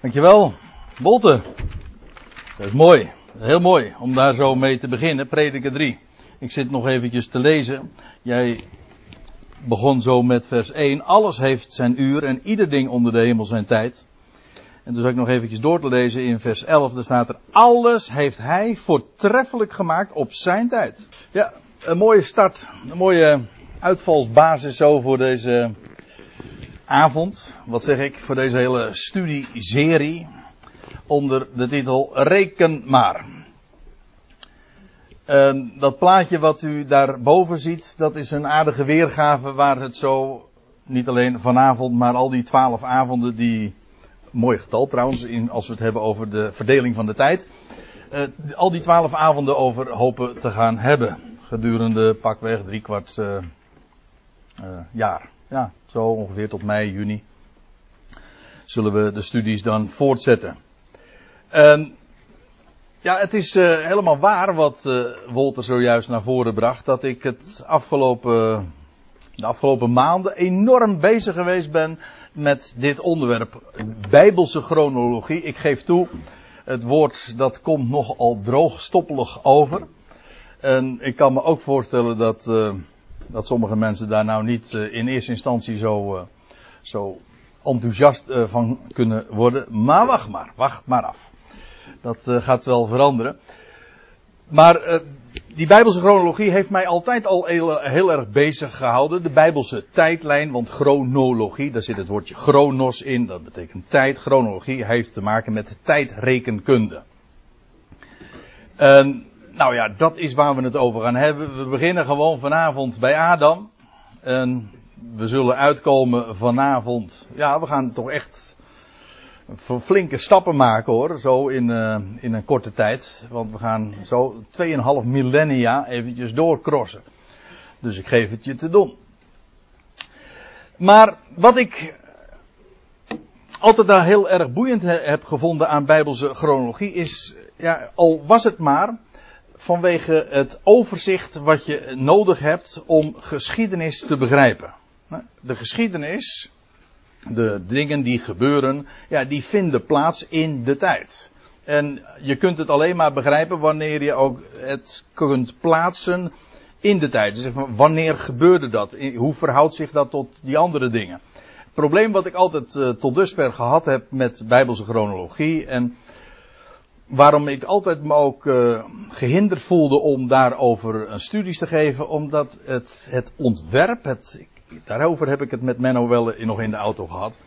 Dankjewel, Bolte. Dat is mooi. Heel mooi om daar zo mee te beginnen. Prediker 3. Ik zit nog eventjes te lezen. Jij begon zo met vers 1. Alles heeft zijn uur en ieder ding onder de hemel zijn tijd. En toen zag ik nog eventjes door te lezen in vers 11. Daar staat er. Alles heeft hij voortreffelijk gemaakt op zijn tijd. Ja, een mooie start. Een mooie uitvalsbasis zo voor deze avond. Wat zeg ik? Voor deze hele studieserie. Onder de titel Reken maar. Dat plaatje wat u daarboven ziet, dat is een aardige weergave waar het zo, niet alleen vanavond, maar al die twaalf avonden die, mooi getal trouwens, in, als we het hebben over de verdeling van de tijd, uh, al die twaalf avonden over hopen te gaan hebben. Gedurende pakweg drie kwart uh, uh, jaar. Ja, zo ongeveer tot mei, juni. Zullen we de studies dan voortzetten. Um, ja, het is uh, helemaal waar wat uh, Wolter zojuist naar voren bracht. Dat ik het afgelopen, de afgelopen maanden enorm bezig geweest ben met dit onderwerp. Bijbelse chronologie. Ik geef toe, het woord dat komt nogal droogstoppelig over. En ik kan me ook voorstellen dat, uh, dat sommige mensen daar nou niet in eerste instantie zo, zo enthousiast van kunnen worden. Maar wacht maar, wacht maar af. Dat gaat wel veranderen. Maar die Bijbelse chronologie heeft mij altijd al heel, heel, erg bezig gehouden. De Bijbelse tijdlijn, want chronologie, daar zit het woordje chronos in, dat betekent tijd. Chronologie heeft te maken met tijdrekenkunde. En, nou ja, dat is waar we het over gaan hebben. We beginnen gewoon vanavond bij Adam. En we zullen uitkomen vanavond. Ja, we gaan toch echt flinke stappen maken hoor, zo in, uh, in een korte tijd. Want we gaan zo 2,5 millennia eventjes doorcrossen. Dus ik geef het je te doen. Maar wat ik altijd daar heel erg boeiend heb gevonden aan Bijbelse chronologie is, ja, al was het maar vanwege het overzicht wat je nodig hebt om geschiedenis te begrijpen. De geschiedenis de dingen die gebeuren, ja, die vinden plaats in de tijd. En je kunt het alleen maar begrijpen wanneer je ook het kunt plaatsen in de tijd. Dus wanneer gebeurde dat? Hoe verhoudt zich dat tot die andere dingen? Het probleem wat ik altijd uh, tot dusver gehad heb met bijbelse chronologie en waarom ik altijd me ook uh, gehinderd voelde om daarover een studies te geven, omdat het, het ontwerp, het, daarover heb ik het met Menno wel nog in de auto gehad.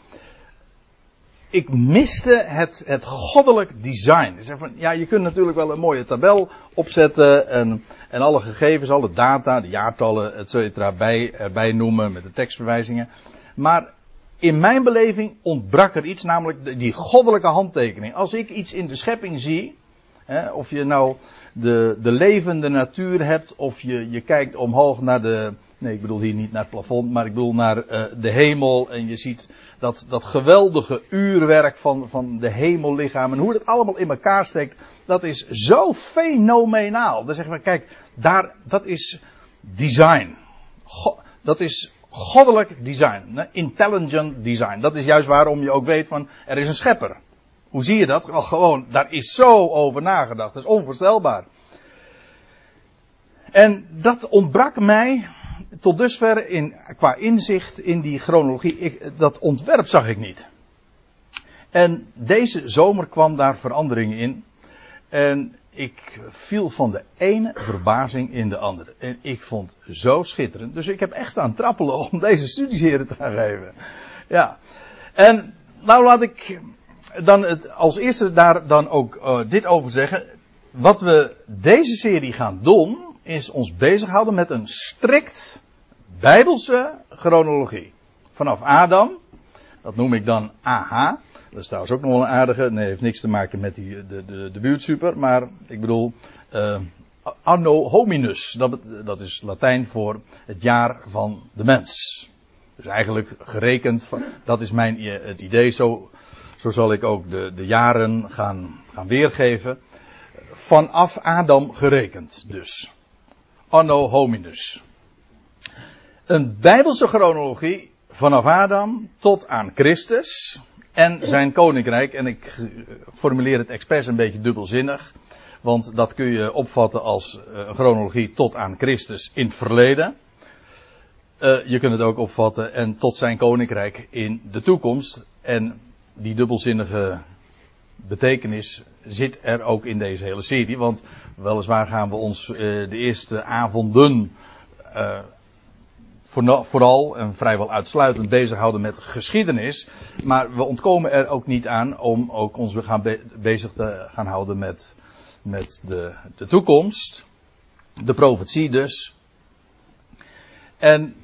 Ik miste het, het goddelijk design. Dus van, ja, je kunt natuurlijk wel een mooie tabel opzetten en, en alle gegevens, alle data, de jaartallen, et cetera, bij, erbij noemen met de tekstverwijzingen. Maar in mijn beleving ontbrak er iets, namelijk die goddelijke handtekening. Als ik iets in de schepping zie, hè, of je nou de, de levende natuur hebt, of je, je kijkt omhoog naar de, Nee, ik bedoel hier niet naar het plafond, maar ik bedoel naar uh, de hemel. En je ziet dat, dat geweldige uurwerk van, van de hemellichaam. En hoe het allemaal in elkaar steekt. Dat is zo fenomenaal. Dan zeggen we, kijk, daar, dat is design. God, dat is goddelijk design. Intelligent design. Dat is juist waarom je ook weet van, er is een schepper. Hoe zie je dat? Al gewoon, daar is zo over nagedacht. Dat is onvoorstelbaar. En dat ontbrak mij tot dusver in, qua inzicht in die chronologie, ik, dat ontwerp zag ik niet. En deze zomer kwam daar verandering in. En ik viel van de ene verbazing in de andere. En ik vond zo schitterend. Dus ik heb echt staan trappelen om deze studieseren te gaan geven. Ja. En nou laat ik dan als eerste daar dan ook uh, dit over zeggen. Wat we deze serie gaan doen, is ons bezighouden met een strikt Bijbelse chronologie. Vanaf Adam, dat noem ik dan AH. Dat is trouwens ook nog wel een aardige. Nee, heeft niks te maken met die, de, de, de buurtsuper. Maar ik bedoel, uh, anno hominus. Dat, dat is Latijn voor het jaar van de mens. Dus eigenlijk gerekend, dat is mijn, het idee. Zo, zo zal ik ook de, de jaren gaan, gaan weergeven. Vanaf Adam gerekend dus. Anno hominus. Een bijbelse chronologie vanaf Adam tot aan Christus en zijn koninkrijk. En ik formuleer het expres een beetje dubbelzinnig. Want dat kun je opvatten als eh, een chronologie tot aan Christus in het verleden. Uh, je kunt het ook opvatten en tot zijn koninkrijk in de toekomst. En die dubbelzinnige betekenis zit er ook in deze hele serie. Want weliswaar gaan we ons de eerste avonden uh, vooral en vrijwel uitsluitend bezighouden met geschiedenis. Maar we ontkomen er ook niet aan om ook ons gaan be bezig te gaan houden met, met de, de toekomst. De profetie dus. En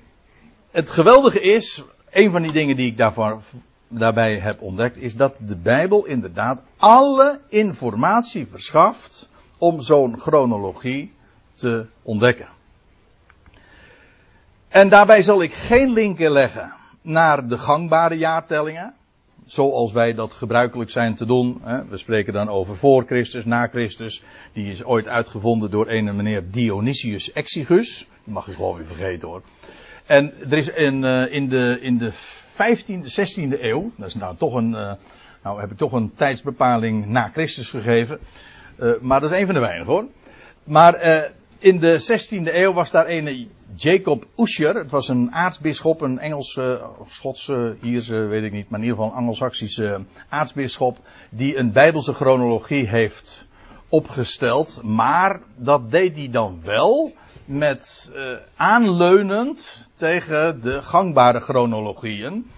het geweldige is, een van die dingen die ik daarvoor, daarbij heb ontdekt, is dat de Bijbel inderdaad alle informatie verschaft om zo'n chronologie te ontdekken. En daarbij zal ik geen linken leggen naar de gangbare jaartellingen. Zoals wij dat gebruikelijk zijn te doen. We spreken dan over voor Christus, na Christus. Die is ooit uitgevonden door een meneer Dionysius Exigus. Die mag ik gewoon weer vergeten hoor. En er is in, uh, in, de, in de 15e, 16e eeuw, dat is nou toch een, uh, nou heb ik toch een tijdsbepaling na Christus gegeven. Uh, maar dat is een van de weinigen hoor. Maar in de 16e eeuw was daar een Jacob Usher. Het was een aartsbisschop, een Engelse, Schotse, Ierse, weet ik niet, maar in ieder geval een Anglo-Saxische aartsbisschop. Die een Bijbelse chronologie heeft opgesteld. Maar dat deed hij dan wel met uh, aanleunend tegen de gangbare chronologieën.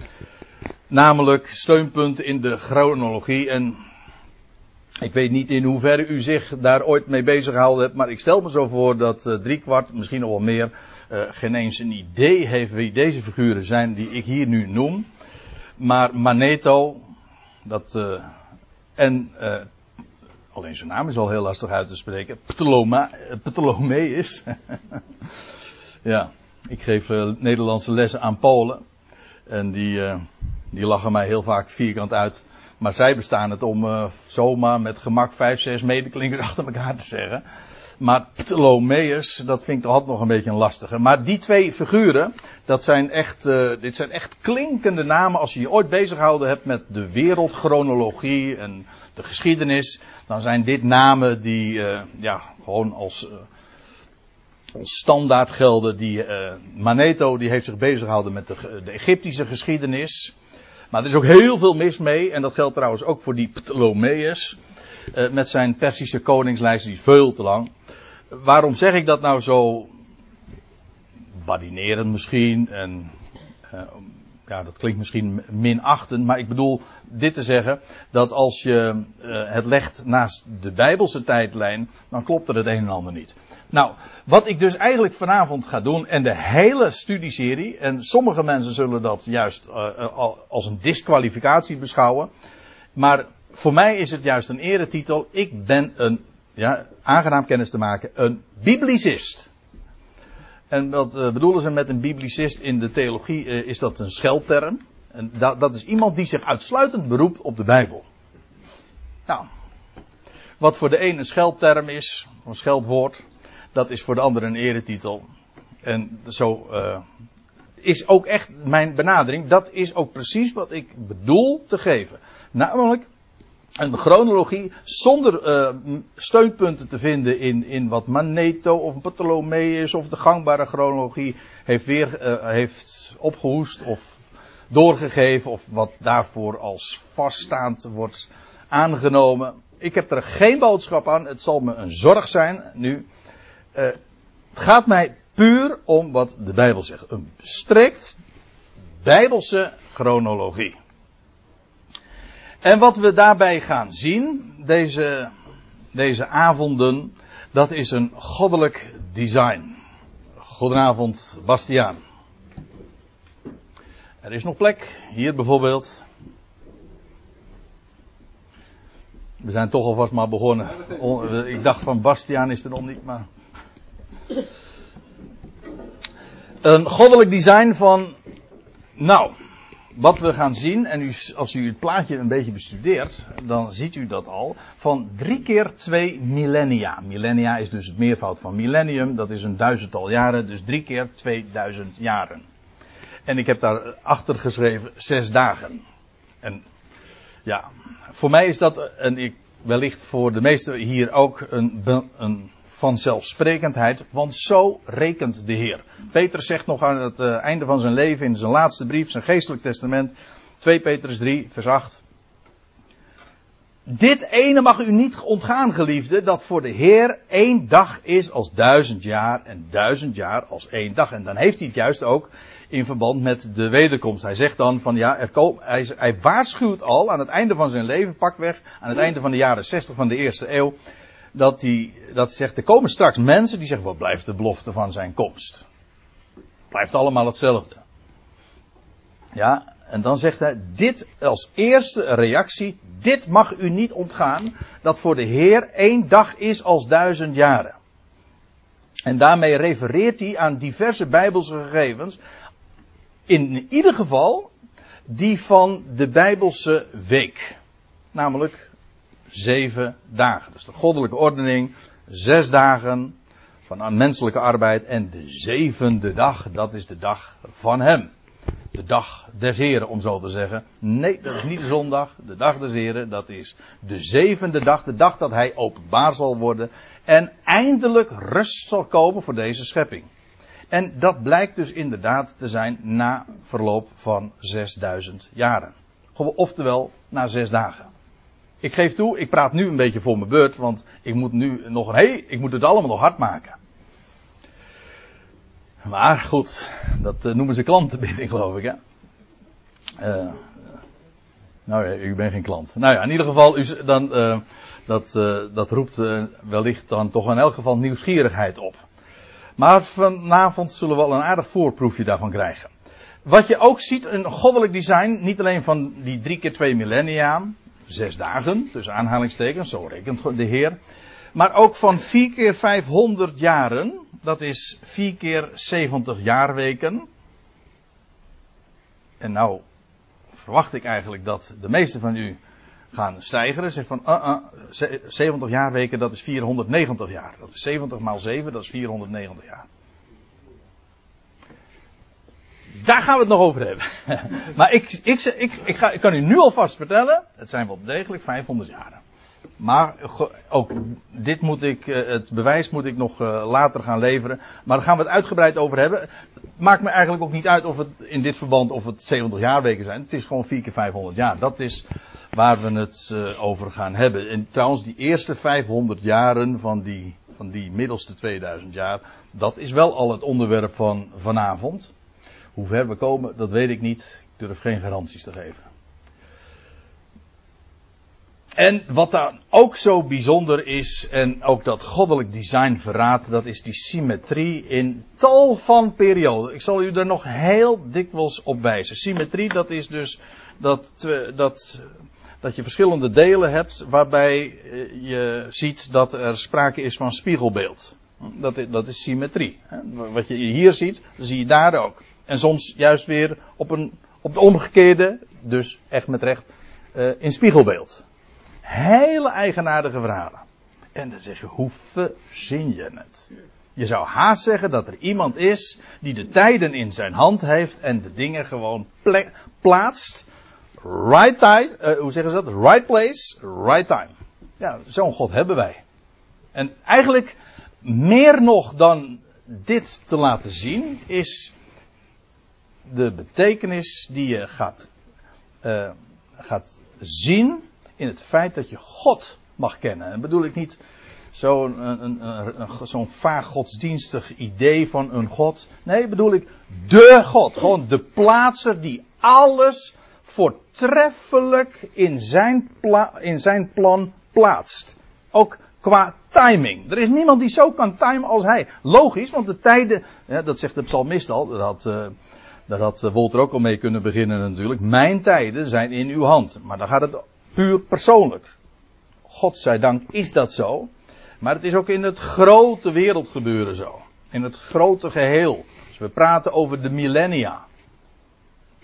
Namelijk steunpunten in de chronologie. En ik weet niet in hoeverre u zich daar ooit mee bezig gehouden hebt. Maar ik stel me zo voor dat uh, driekwart, misschien nog wel meer, uh, geen eens een idee heeft wie deze figuren zijn die ik hier nu noem. Maar Maneto, dat, uh, en Alleen zijn naam is al heel lastig uit te spreken. Ptolomeus. ja, ik geef Nederlandse lessen aan Polen. En die, die lachen mij heel vaak vierkant uit. Maar zij bestaan het om uh, zomaar met gemak vijf, zes medeklinkers achter elkaar te zeggen. Maar Ptolomeus, dat vind ik toch altijd nog een beetje een lastige. Maar die twee figuren, dat zijn echt, dit zijn echt klinkende namen als je je ooit bezighouden hebt met de wereldchronologie en de geschiedenis, dan zijn dit namen die uh, ja, gewoon als, standaard gelden. Die, Maneto die heeft zich bezig gehouden met de, de, Egyptische geschiedenis. Maar er is ook heel veel mis mee. En dat geldt trouwens ook voor die Ptolemeus. met zijn Persische koningslijst, die is veel te lang. Waarom zeg ik dat nou zo badinerend misschien? En ja, dat klinkt misschien minachtend, maar ik bedoel dit te zeggen, dat als je uh, het legt naast de Bijbelse tijdlijn, dan klopt er het een en ander niet. Nou, wat ik dus eigenlijk vanavond ga doen, en de hele studieserie, en sommige mensen zullen dat juist uh, als een disqualificatie beschouwen, maar voor mij is het juist een eretitel, ik ben een, ja, aangenaam kennis te maken, een biblicist. En wat uh, bedoelen ze met een biblicist in de theologie? Uh, is dat een scheldterm? En dat, dat is iemand die zich uitsluitend beroept op de Bijbel. Nou, wat voor de een een scheldterm is, een scheldwoord, dat is voor de ander een eretitel. En zo uh, is ook echt mijn benadering. Dat is ook precies wat ik bedoel te geven. Namelijk een chronologie zonder uh, steunpunten te vinden in, in wat Maneto of Ptolomeus of de gangbare chronologie heeft weer uh, heeft opgehoest of doorgegeven of wat daarvoor als vaststaand wordt aangenomen. Ik heb er geen boodschap aan. Het zal me een zorg zijn nu. Uh, het gaat mij puur om wat de Bijbel zegt. Een strikt bijbelse chronologie. En wat we daarbij gaan zien, deze, deze avonden, dat is een goddelijk design. Goedenavond, Bastiaan. Er is nog plek, hier bijvoorbeeld. We zijn toch alvast maar begonnen. Ik dacht van Bastiaan is er nog niet, maar. Een goddelijk design van. Nou, wat we gaan zien, en u, als u het plaatje een beetje bestudeert, dan ziet u dat al, van drie keer twee millennia. Millennia is dus het meervoud van millennium, dat is een duizendtal jaren, dus drie keer 2000 jaren. En ik heb daar achter geschreven zes dagen. En ja, voor mij is dat, en ik, wellicht voor de meesten hier ook, een, een vanzelfsprekendheid, want zo rekent de Heer. Peter zegt nog aan het uh, einde van zijn leven in zijn laatste brief, zijn geestelijk testament, 2 Petrus 3, vers 8. Dit ene mag u niet ontgaan, geliefde, dat voor de Heer één dag is als duizend jaar en duizend jaar als één dag. En dan heeft hij het juist ook in verband met de wederkomst. Hij zegt dan van ja, er hij, hij waarschuwt al aan het einde van zijn leven, pakweg, aan het einde van de jaren 60 van de eerste eeuw, dat hij, dat zegt, er komen straks mensen die zeggen, wat blijft de belofte van zijn komst? Blijft allemaal hetzelfde. Ja, en dan zegt hij, dit als eerste reactie, dit mag u niet ontgaan, dat voor de Heer één dag is als duizend jaren. En daarmee refereert hij aan diverse bijbelse gegevens, in ieder geval die van de bijbelse week. Namelijk zeven dagen. Dus de goddelijke ordening, zes dagen van menselijke arbeid en de zevende dag, dat is de dag van hem. De dag des Heren, om zo te zeggen. Nee, dat is niet de zondag. De dag des Heren, dat is de zevende dag. De dag dat hij openbaar zal worden. En eindelijk rust zal komen voor deze schepping. En dat blijkt dus inderdaad te zijn na verloop van 6000 jaren. Oftewel, na zes dagen. Ik geef toe, ik praat nu een beetje voor mijn beurt, want ik moet nu nog een hey, ik moet het allemaal nog hard maken. Maar goed, dat uh, noemen ze klantenbinding, geloof ik, hè? Uh, nou ja, ik ben geen klant. Nou ja, in ieder geval, u, dan, uh, dat, dat roept wellicht dan toch in elk geval nieuwsgierigheid op. Maar vanavond zullen we wel een aardig voorproefje daarvan krijgen. Wat je ook ziet, een goddelijk design, niet alleen van die drie keer twee millennia, zes dagen, dus aanhalingstekens, zo rekent de Heer. Maar ook van vier keer 500 jaren, dat is vier keer 70 jaarweken. En nou verwacht ik eigenlijk dat de meeste van u gaan stijgen. Zeg van, uh, uh, 70 jaarweken, dat is 490 jaar. Dat is 70 maal 7, dat is 490 jaar. Daar gaan we het nog over hebben. maar ik, ik, ik, ik, ga, ik kan u nu alvast vertellen, het zijn wel degelijk 500 jaren. Maar ook dit moet ik, eh, het bewijs moet ik nog eh, later gaan leveren. Maar daar gaan we het uitgebreid over hebben. Maakt me eigenlijk ook niet uit of het in dit verband of het 70 jaarweken zijn. Het is gewoon 4 keer 500 jaar. Dat is waar we het uh, over gaan hebben. En trouwens, die eerste 500 jaren van die, van die middelste 2000 jaar. Dat is wel al het onderwerp van vanavond. Hoe ver we komen, dat weet ik niet. Ik durf geen garanties te geven. En wat dan ook zo bijzonder is, en ook dat goddelijk design verraadt, dat is die symmetrie in tal van perioden. Ik zal u er nog heel dikwijls op wijzen. Symmetrie, dat is dus dat, dat, dat je verschillende delen hebt waarbij eh, je ziet dat er sprake is van spiegelbeeld. Dat, dat is symmetrie. Wat je hier ziet, zie je daar ook. En soms juist weer op, een, op de omgekeerde, dus echt met recht, uh, in spiegelbeeld. Hele eigenaardige verhalen. En dan zeg je, hoe verzin je het? Je zou haast zeggen dat er iemand is die de tijden in zijn hand heeft en de dingen gewoon plaatst. Right time, uh, hoe zeggen ze dat? Right place, right time. Ja, zo'n God hebben wij. En eigenlijk meer nog dan dit te laten zien is de betekenis die je gaat, uh, gaat zien in het feit dat je God mag kennen. En bedoel ik niet zo'n vaag godsdienstig idee van een God. Nee, bedoel ik de God. Gewoon de plaatser die alles voortreffelijk in zijn, in zijn plan plaatst. Ook qua timing. Er is niemand die zo kan timen als hij. Logisch, want de tijden, dat zegt de psalmist al, dat had, uh, daar had Wolter ook al mee kunnen beginnen natuurlijk. Mijn tijden zijn in uw hand. Maar dan gaat het puur persoonlijk. God zij dank is dat zo. Maar het is ook in het grote wereldgebeuren zo. In het grote geheel. Dus we praten over de millennia.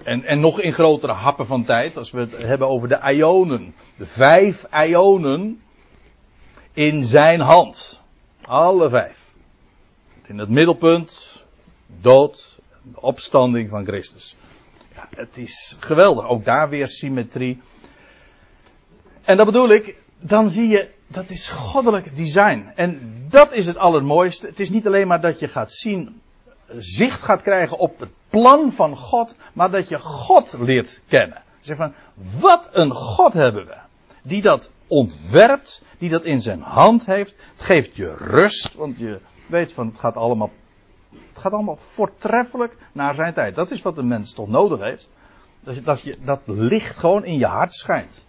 En, en nog in grotere happen van tijd, als we het hebben over de ionen. De vijf ionen in zijn hand. Alle vijf. In het middelpunt, dood, opstanding van Christus. Ja, het is geweldig. Ook daar weer symmetrie. En dat bedoel ik, dan zie je, dat is goddelijk design. En dat is het allermooiste. Het is niet alleen maar dat je gaat zien, zicht gaat krijgen op het plan van God, maar dat je God leert kennen. Zeg van, wat een God hebben we. Die dat ontwerpt, die dat in zijn hand heeft. Het geeft je rust, want je weet van het gaat allemaal, het gaat allemaal voortreffelijk naar zijn tijd. Dat is wat een mens toch nodig heeft. Dat, je, dat, je, dat licht gewoon in je hart schijnt.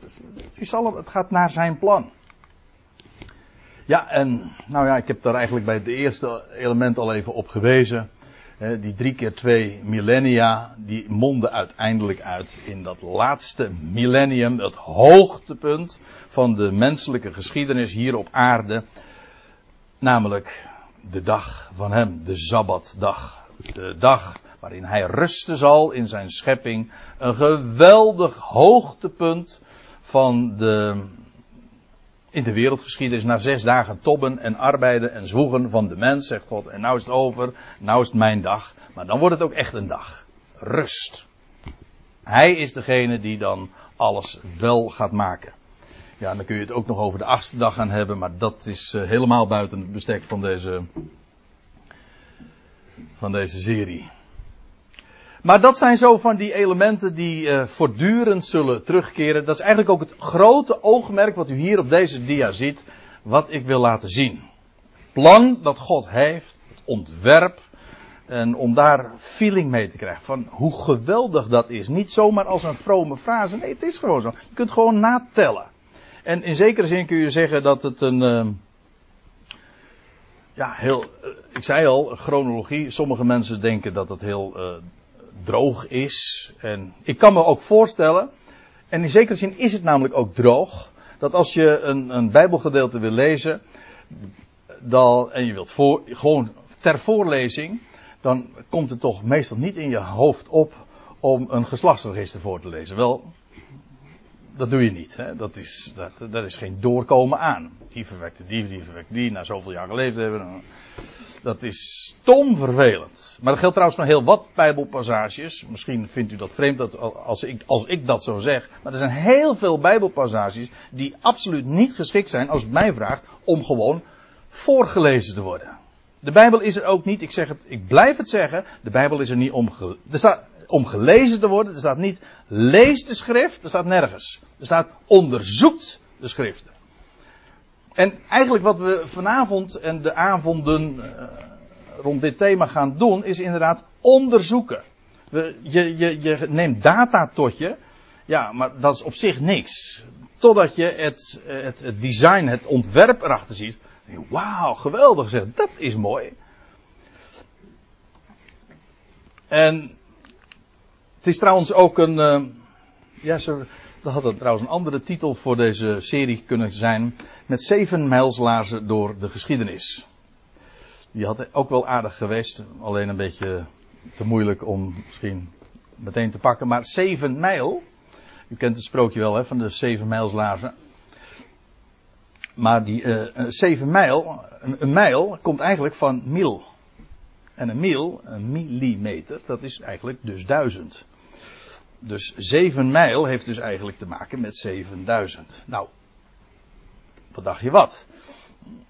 Het, is allemaal, het gaat naar zijn plan. Ja, en nou ja, ik heb daar eigenlijk bij het eerste element al even op gewezen. Die drie keer twee millennia, die monden uiteindelijk uit in dat laatste millennium, het hoogtepunt van de menselijke geschiedenis hier op aarde. Namelijk de dag van hem, de Sabbatdag. De dag waarin hij rusten zal in zijn schepping. Een geweldig hoogtepunt van de, in de wereldgeschiedenis na zes dagen tobben en arbeiden en zwoegen van de mens, zegt God. En nou is het over, nou is het mijn dag. Maar dan wordt het ook echt een dag. Rust. Hij is degene die dan alles wel gaat maken. Ja, dan kun je het ook nog over de achtste dag gaan hebben, maar dat is uh, helemaal buiten het bestek van deze, van deze serie. Maar dat zijn zo van die elementen die uh, voortdurend zullen terugkeren. Dat is eigenlijk ook het grote oogmerk wat u hier op deze dia ziet, wat ik wil laten zien. Het plan dat God heeft, het ontwerp, en om daar feeling mee te krijgen van hoe geweldig dat is. Niet zomaar als een vrome frase, nee, het is gewoon zo. Je kunt gewoon natellen. En in zekere zin kun je zeggen dat het een. Uh, ja, heel. Uh, ik zei al, chronologie. Sommige mensen denken dat het heel uh, droog is. En ik kan me ook voorstellen. En in zekere zin is het namelijk ook droog. Dat als je een, een Bijbelgedeelte wil lezen. Dan, en je wilt voor, gewoon ter voorlezing. Dan komt het toch meestal niet in je hoofd op om een geslachtsregister voor te lezen. Wel, dat doe je niet. Hè? Dat, is, dat, dat is geen doorkomen aan. Die verwekte die, die verwekte die, na zoveel jaar geleefd hebben. Dat is stom vervelend. Maar dat geldt trouwens voor heel wat Bijbelpassages. Misschien vindt u dat vreemd dat als ik, als ik dat zo zeg. Maar er zijn heel veel Bijbelpassages die absoluut niet geschikt zijn, als het mij vraagt, om gewoon voorgelezen te worden. De Bijbel is er ook niet, ik zeg het, ik blijf het zeggen, de Bijbel is er niet om, er staat, om gelezen te worden. Er staat niet lees de schrift, er staat nergens. Er staat onderzoekt de schriften. En eigenlijk wat we vanavond en de avonden uh, rond dit thema gaan doen, is inderdaad onderzoeken. We, je, je, je neemt data tot je, ja, maar dat is op zich niks. Totdat je het, het, het design, het ontwerp erachter ziet. Wauw, geweldig zeg, dat is mooi. En het is trouwens ook een. Uh, ja, ze, dat had trouwens een andere titel voor deze serie kunnen zijn. Met zeven mijlslaarzen door de geschiedenis. Die had ook wel aardig geweest. Alleen een beetje te moeilijk om misschien meteen te pakken. Maar zeven mijl. U kent het sprookje wel hè, van de zeven mijlslaarzen. Maar die uh, zeven mijl, een, een, mijl komt eigenlijk van mil. En een mil, een millimeter, dat is eigenlijk dus duizend. Dus 7 mijl heeft dus eigenlijk te maken met 7000. Nou, wat dacht je wat?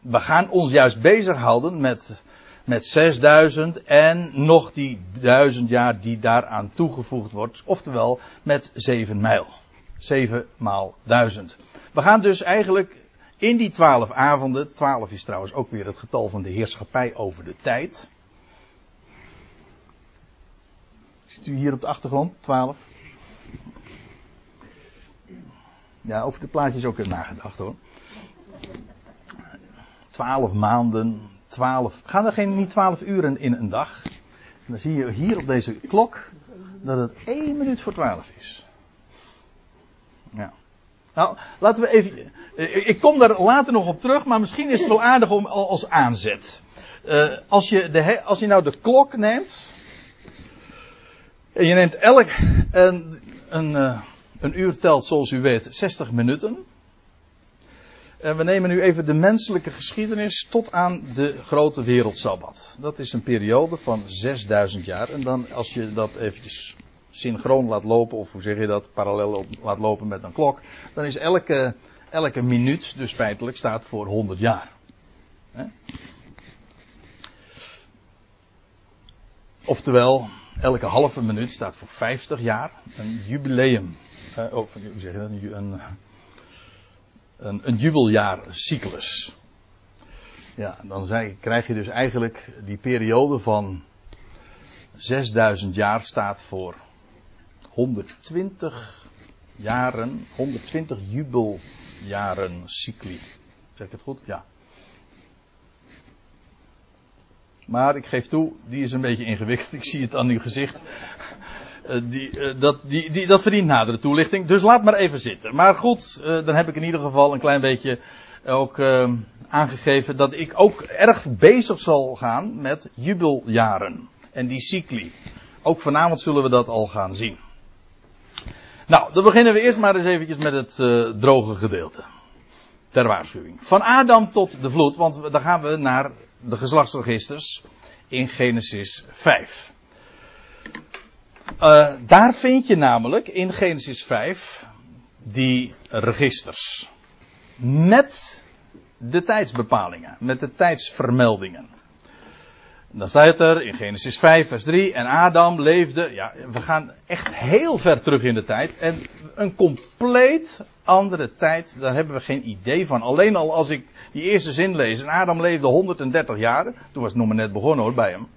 We gaan ons juist bezighouden met, met 6000 en nog die duizend jaar die daaraan toegevoegd wordt. Oftewel met 7 mijl. 7 maal 1000. We gaan dus eigenlijk in die 12 avonden. 12 is trouwens ook weer het getal van de heerschappij over de tijd. Ziet u hier op de achtergrond? 12. Ja, over de plaatjes ook nagedacht hoor. Twaalf maanden, twaalf. Gaan er geen niet twaalf uren in een dag? dan zie je hier op deze klok dat het één minuut voor twaalf is. Ja. Nou, laten we even. Ik kom daar later nog op terug, maar misschien is het wel aardig om als aanzet. Uh, als, je de, als je nou de klok neemt. En je neemt elk een, een, uh, een uur telt, zoals u weet, 60 minuten. En we nemen nu even de menselijke geschiedenis tot aan de grote wereldsabbat. Dat is een periode van 6000 jaar. En dan als je dat eventjes synchroon laat lopen, of hoe zeg je dat, parallel laat lopen met een klok, dan is elke, elke minuut dus feitelijk staat voor 100 jaar. Oftewel, elke halve minuut staat voor 50 jaar een jubileum. Uh, hoe zeg je dat? Een, een, een jubeljaarcyclus. Ja, dan krijg je dus eigenlijk die periode van 6000 jaar staat voor 120 jaren, 120 jubeljaren cycli. Zeg ik het goed? Ja. Maar ik geef toe, die is een beetje ingewikkeld. Ik zie het aan uw gezicht. Die, uh, dat, die, die, dat verdient nadere toelichting. Dus laat maar even zitten. Maar goed, uh, dan heb ik in ieder geval een klein beetje ook aangegeven dat ik ook erg bezig zal gaan met jubeljaren. En die cycli. Ook vanavond zullen we dat al gaan zien. Nou, dan beginnen we eerst maar eens eventjes met het droge gedeelte. Ter waarschuwing. Van Adam tot de vloed, want dan gaan we naar de geslachtsregisters in Genesis 5. Uh, daar vind je namelijk in Genesis 5 die registers. Met de tijdsbepalingen, met de tijdsvermeldingen. dan staat er in Genesis 5, vers 3. En Adam leefde. Ja, we gaan echt heel ver terug in de tijd. En een compleet andere tijd, daar hebben we geen idee van. Alleen al als ik die eerste zin lees. En Adam leefde 130 jaar. Toen was het nog maar net begonnen hoor, bij hem.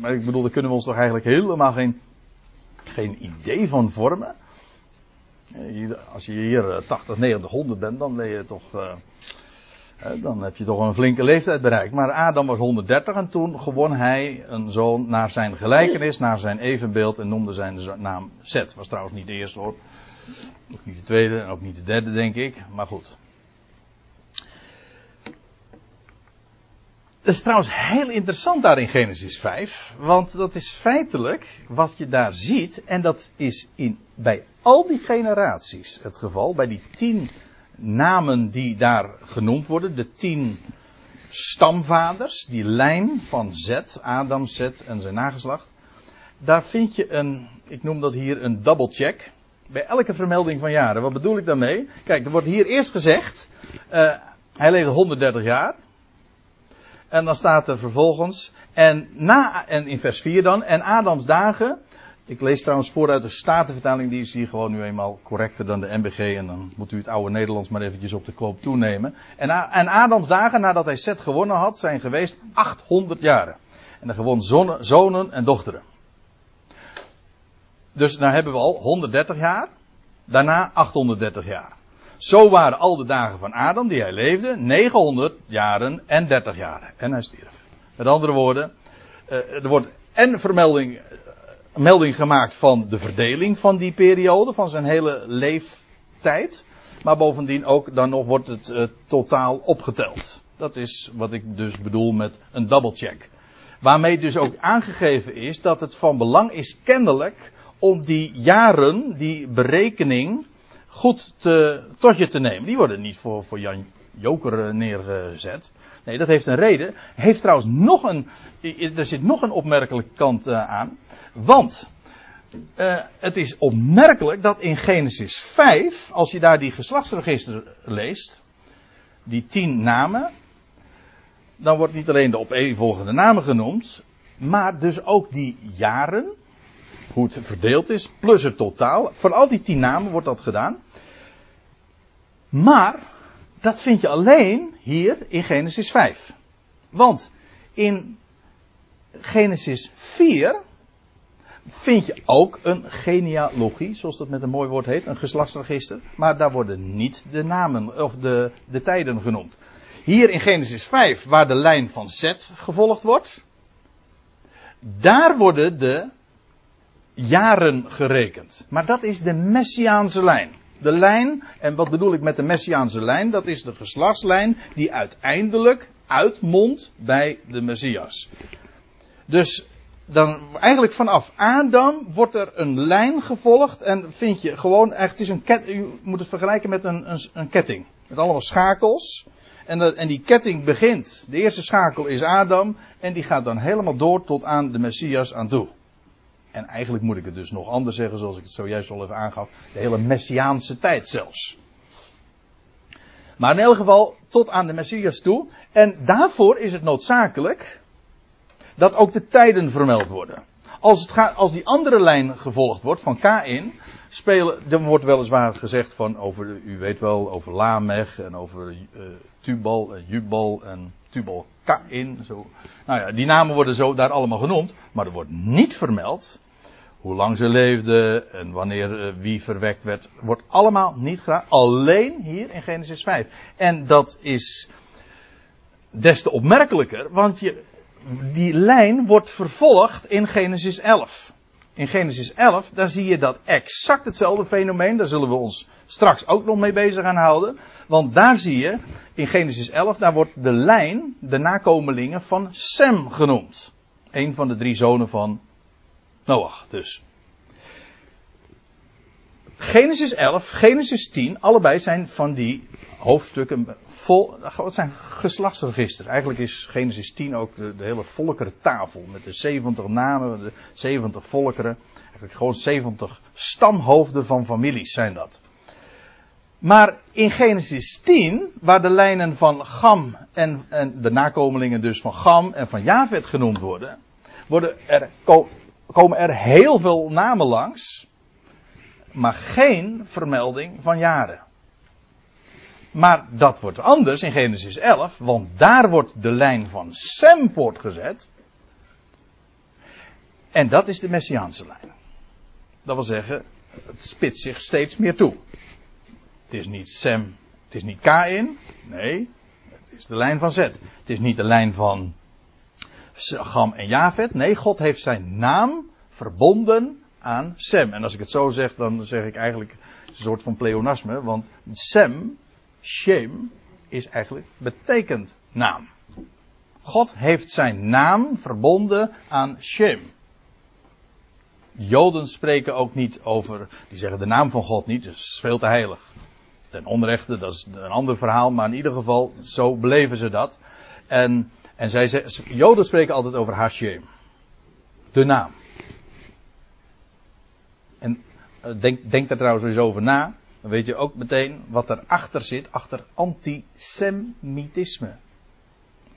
Maar ik bedoel, daar kunnen we ons toch eigenlijk helemaal geen, geen idee van vormen. Als je hier 80, 90, 100 bent, dan ben je toch. Uh, dan heb je toch een flinke leeftijd bereikt. Maar Adam was 130 en toen gewon hij een zoon naar zijn gelijkenis, naar zijn evenbeeld en noemde zijn naam Seth. Was trouwens niet de eerste hoor. Ook niet de tweede en ook niet de derde, denk ik. Maar goed. Dat is trouwens heel interessant daar in Genesis 5. Want dat is feitelijk wat je daar ziet. En dat is in, bij al die generaties het geval. Bij die tien namen die daar genoemd worden. De tien stamvaders. Die lijn van Zet, Adam, Zet en zijn nageslacht. Daar vind je een, ik noem dat hier een double check. Bij elke vermelding van jaren. Wat bedoel ik daarmee? Kijk, er wordt hier eerst gezegd. Uh, hij leefde 130 jaar. En dan staat er vervolgens. En, na, en in vers 4 dan. En Adams dagen. Ik lees trouwens vooruit de Statenvertaling. Die is hier gewoon nu eenmaal correcter dan de MBG. En dan moet u het oude Nederlands maar eventjes op de koop toenemen. En, en Adams dagen nadat hij Zet gewonnen had. Zijn geweest 800 jaren. En hij gewoon zonen, zonen en dochteren. Dus dan hebben we al 130 jaar. Daarna 830 jaar. Zo waren al de dagen van Adam die hij leefde 900 jaren en 30 jaren. En hij stierf. Met andere woorden, eh, er wordt en vermelding, eh, melding gemaakt van de verdeling van die periode, van zijn hele leeftijd. Maar bovendien ook dan nog wordt het uh, totaal opgeteld. Dat is wat ik dus bedoel met een double check. Waarmee dus ook aangegeven is dat het van belang is kennelijk om die jaren, die berekening, goed te, tot je te nemen. Die worden niet voor, voor Jan Joker eh, neergezet. Nee, dat heeft een reden. Heeft trouwens nog een, er zit nog een opmerkelijke kant uh, aan. Want, uh, het is opmerkelijk dat in Genesis 5, als je daar die geslachtsregister leest, die tien namen, dan wordt niet alleen de opeenvolgende namen genoemd, maar dus ook die jaren, het verdeeld is, plus het totaal. Van al die tien namen wordt dat gedaan. Maar dat vind je alleen hier in Genesis 5. Want in Genesis 4 vind je ook een genealogie, zoals dat met een mooi woord heet, een geslachtsregister. Maar daar worden niet de namen of de, de tijden genoemd. Hier in Genesis 5, waar de lijn van Zet gevolgd wordt, daar worden de jaren gerekend. Maar dat is de Messiaanse lijn. De lijn, en wat bedoel ik met de Messiaanse lijn? Dat is de geslachtslijn die uiteindelijk uitmondt bij de Messias. Dus dan eigenlijk vanaf Adam wordt er een lijn gevolgd en vind je gewoon echt, het is een ket, u moet het vergelijken met een, een, een ketting. Met allemaal schakels. En, en die ketting begint. De eerste schakel is Adam. En die gaat dan helemaal door tot aan de Messias aan toe. En eigenlijk moet ik het dus nog anders zeggen, zoals ik het zojuist al even aangaf. De hele Messiaanse tijd zelfs. Maar in elk geval tot aan de Messias toe. En daarvoor is het noodzakelijk dat ook de tijden vermeld worden. Als, het gaat, als die andere lijn gevolgd wordt van Kain, spelen, er wordt weliswaar gezegd van over, u weet wel, over Lamech en over uh, Tubal en Jubal en Tubal Kain. Zo. Nou ja, die namen worden zo daar allemaal genoemd, maar er wordt niet vermeld hoe lang ze leefden en wanneer uh, wie verwekt werd, wordt allemaal niet gedaan. Alleen hier in Genesis 5. En dat is des te opmerkelijker, want je, die lijn wordt vervolgd in Genesis 11. In Genesis 11, daar zie je dat exact hetzelfde fenomeen. Daar zullen we ons straks ook nog mee bezig gaan houden. Want daar zie je, in Genesis 11, daar wordt de lijn, de nakomelingen van Sem genoemd. Een van de drie zonen van Noach dus. Genesis 11, Genesis 10, allebei zijn van die hoofdstukken vol, wat zijn geslachtsregisters. Eigenlijk is Genesis 10 ook de, hele volkerentafel met de 70 namen, de 70 volkeren. Eigenlijk gewoon 70 stamhoofden van families zijn dat. Maar in Genesis 10, waar de lijnen van Gam en, en de nakomelingen dus van Gam en van Javet genoemd worden, worden er, komen er heel veel namen langs, maar geen vermelding van jaren. Maar dat wordt anders in Genesis 11, want daar wordt de lijn van Sem voortgezet. En dat is de Messiaanse lijn. Dat wil zeggen, het spitst zich steeds meer toe. Het is niet Sem, het is niet Kain, nee, het is de lijn van Zet. Het is niet de lijn van Gam en Javet, nee, God heeft zijn naam verbonden aan Sem. En als ik het zo zeg, dan zeg ik eigenlijk een soort van pleonasme, want Sem Shem is eigenlijk betekent naam. God heeft zijn naam verbonden aan Shem. Joden spreken ook niet over, die zeggen de naam van God niet, dus veel te heilig. Ten onrechte, dat is een ander verhaal, maar in ieder geval, zo beleven ze dat. En, en zij Joden spreken altijd over Hashem. De naam. En eh, denk, denk daar trouwens eens over na dan weet je ook meteen wat erachter zit, achter antisemitisme.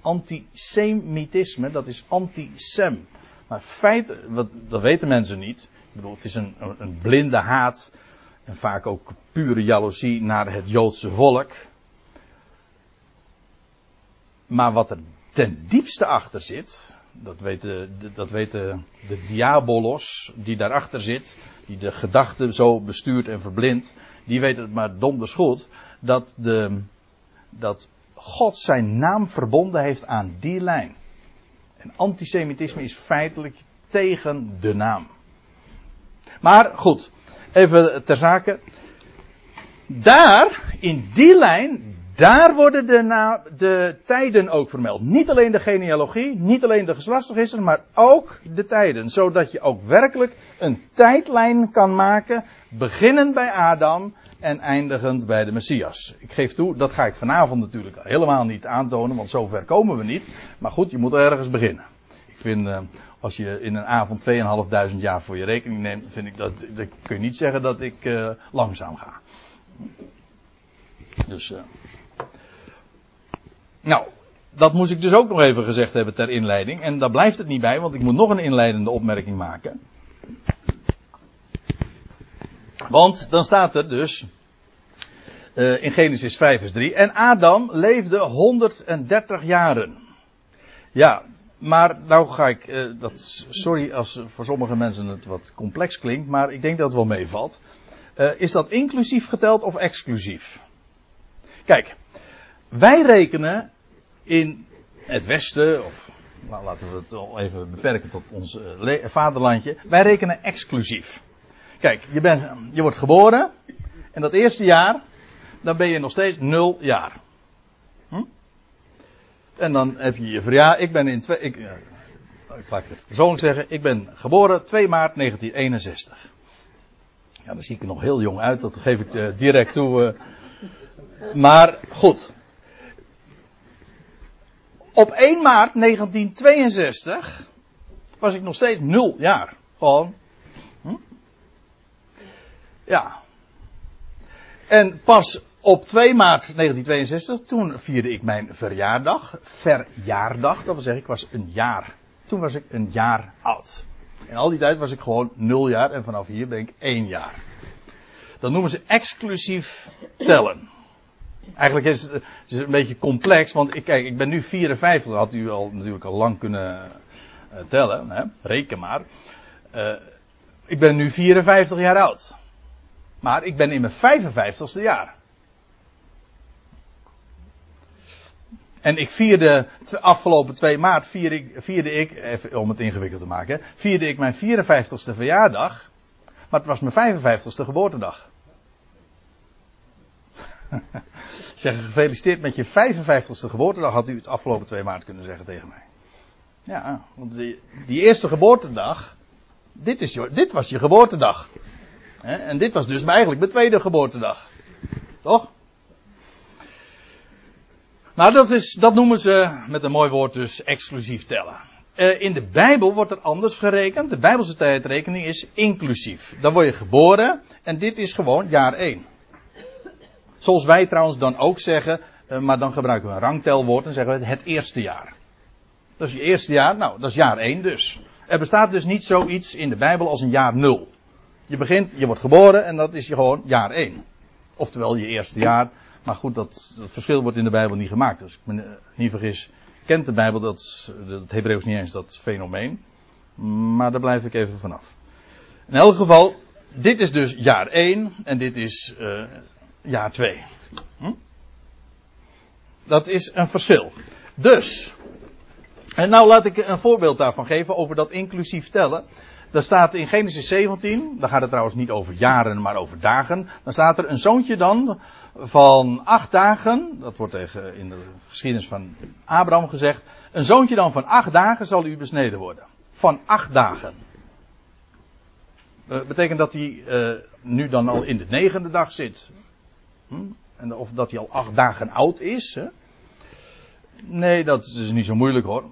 Antisemitisme, dat is anti-sem. Maar feit, wat, dat weten mensen niet. Ik bedoel, het is een, een blinde haat. En vaak ook pure jaloezie naar het Joodse volk. Maar wat er ten diepste achter zit, dat weet, de, dat de diabolos die daarachter zit, die de gedachten zo bestuurt en verblindt, die weet het maar donders goed, dat, de, dat God zijn naam verbonden heeft aan die lijn. En antisemitisme is feitelijk tegen de naam. Maar goed, even ter zake. Daar, in die lijn, daar worden de, de tijden ook vermeld. Niet alleen de genealogie, niet alleen de geslachtsregister, maar ook de tijden. Zodat je ook werkelijk een tijdlijn kan maken, beginnend bij Adam en eindigend bij de Messias. Ik geef toe, dat ga ik vanavond natuurlijk helemaal niet aantonen, want zover komen we niet. Maar goed, je moet ergens beginnen. Ik vind, uh, als je in een avond 2500 jaar voor je rekening neemt, vind ik dat, dat kun je niet zeggen dat ik uh, langzaam ga. Dus, uh, nou, dat moest ik dus ook nog even gezegd hebben ter inleiding. En daar blijft het niet bij, want ik moet nog een inleidende opmerking maken. Want dan staat er dus uh, in Genesis 5 vers 3. En Adam leefde 130 jaren. Ja, maar nou ga ik, uh, dat, sorry als voor sommige mensen het wat complex klinkt, maar ik denk dat het wel meevalt. Uh, is dat inclusief geteld of exclusief? Kijk, wij rekenen in het Westen, of nou, laten we het even beperken tot ons vaderlandje, wij rekenen exclusief. Kijk, je, bent, je wordt geboren. En dat eerste jaar, dan ben je nog steeds nul jaar. Hm? En dan heb je je verjaardag. Ik ben in twee. Ik, uh, ik laat het zeggen. Ik ben geboren 2 maart 1961. Ja, dan zie ik er nog heel jong uit. Dat geef ik uh, direct toe. Uh, Maar goed. Op 1 maart 1962 was ik nog steeds nul jaar. Gewoon. Hm? Ja. En pas op 2 maart 1962, toen vierde ik mijn verjaardag. Verjaardag, dat wil zeggen, ik was een jaar. Toen was ik een jaar oud. En al die tijd was ik gewoon nul jaar en vanaf hier ben ik één jaar. Dat noemen ze exclusief tellen. Eigenlijk is het, is een beetje complex, want ik, kijk, ik ben nu 54, dat had u al natuurlijk al lang kunnen uh, tellen, hè? reken maar. Uh, ik ben nu 54 jaar oud. Maar ik ben in mijn 55ste jaar. En ik vierde, afgelopen 2 maart vierde ik, vierde ik, even om het ingewikkeld te maken, vierde ik mijn 54ste verjaardag. Maar het was mijn 55ste geboortedag. zeggen gefeliciteerd met je 55ste geboortedag, had u het afgelopen 2 maart kunnen zeggen tegen mij. Ja, want die, eerste geboortedag, dit, is je, dit was je geboortedag. En dit was dus eigenlijk mijn tweede geboortedag. Toch? Nou, dat, is, dat noemen ze met een mooi woord dus exclusief tellen. Uh, in de Bijbel wordt er anders gerekend. De Bijbelse tijdrekening is inclusief. Dan word je geboren en dit is gewoon jaar 1. Zoals wij trouwens dan ook zeggen, uh, maar dan gebruiken we een rangtelwoord en zeggen we het eerste jaar. Dat is je eerste jaar, nou, dat is jaar 1 dus. Er bestaat dus niet zoiets in de Bijbel als een jaar 0. Je begint, je wordt geboren en dat is je gewoon jaar 1. Oftewel je eerste jaar. Maar goed, dat, dat verschil wordt in de Bijbel niet gemaakt. Dus ik me eh, niet vergis, kent de Bijbel dat, het Hebreeuws niet eens dat fenomeen. Maar daar blijf ik even vanaf. In elk geval, dit is dus jaar 1 en dit is uh, jaar 2. Hm? Dat is een verschil. Dus, en nou laat ik een voorbeeld daarvan geven over dat inclusief tellen. Daar staat in Genesis 17, daar gaat het trouwens niet over jaren, maar over dagen. Dan staat er een zoontje dan van acht dagen, dat wordt tegen in de geschiedenis van Abraham gezegd. Een zoontje dan van acht dagen zal u besneden worden. Van acht dagen. Dat betekent dat hij uh, nu dan al in de negende dag zit. Hm? En of dat hij al acht dagen oud is. Hè? Nee, dat is niet zo moeilijk hoor.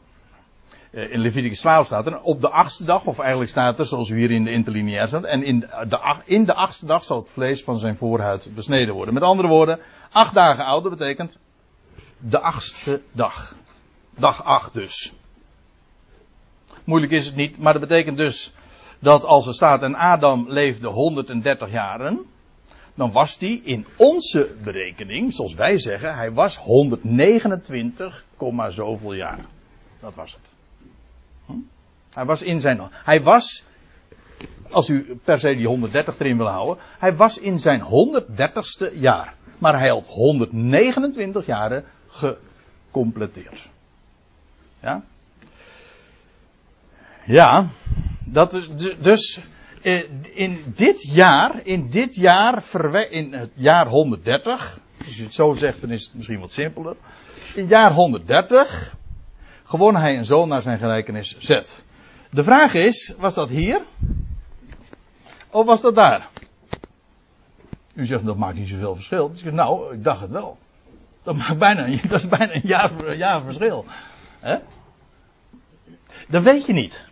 Eh, in Leviticus 12 staat er, op de achtste dag, of eigenlijk staat er, zoals u hier in de interlineair staat, en in de, in de achtste dag zal het vlees van zijn voorhuid besneden worden. Met andere woorden, acht dagen ouder betekent de achtste dag. Dag acht dus. Moeilijk is het niet, maar dat betekent dus dat als er staat en Adam leefde 130 jaren, dan was die in onze berekening, zoals wij zeggen, hij was 129, zoveel jaar. Dat was het. Hij was in zijn. Hij was. Als u per se die 130 erin wil houden. Hij was in zijn 130ste jaar. Maar hij had 129 jaren gecompleteerd. Ja? Ja. Dat is dus. Eh, in dit jaar, in dit jaar, in het jaar 130, als je het zo zegt, dan is het misschien wat simpeler. In het jaar 130 gewoon hij een zoon naar zijn gelijkenis zet. De vraag is, was dat hier? Of was dat daar? U zegt, dat maakt niet zoveel verschil. Dus nou, ik dacht het wel. Dat, maakt bijna, dat is bijna een jaar, jaar verschil. Dat weet je niet.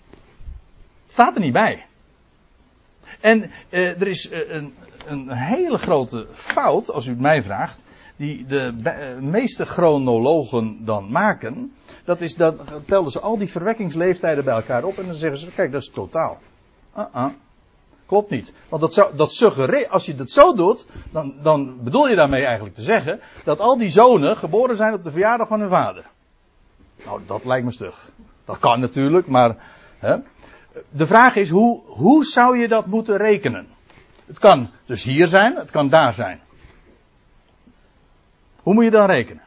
Het staat er niet bij. En eh, er is eh, een, een hele grote fout, als u het mij vraagt, die de eh, meeste chronologen dan maken. Dat is dat, telden ze al die verwekkingsleeftijden bij elkaar op en dan zeggen ze, kijk, dat is totaal. Uh -uh. Klopt niet. Want dat, zou, dat suggereert, als je dat zo doet, dan, dan bedoel je daarmee eigenlijk te zeggen dat al die zonen geboren zijn op de verjaardag van hun vader. Nou, dat lijkt me stug. Dat kan natuurlijk, maar. Hè. De vraag is, hoe, hoe zou je dat moeten rekenen? Het kan dus hier zijn, het kan daar zijn. Hoe moet je dan rekenen?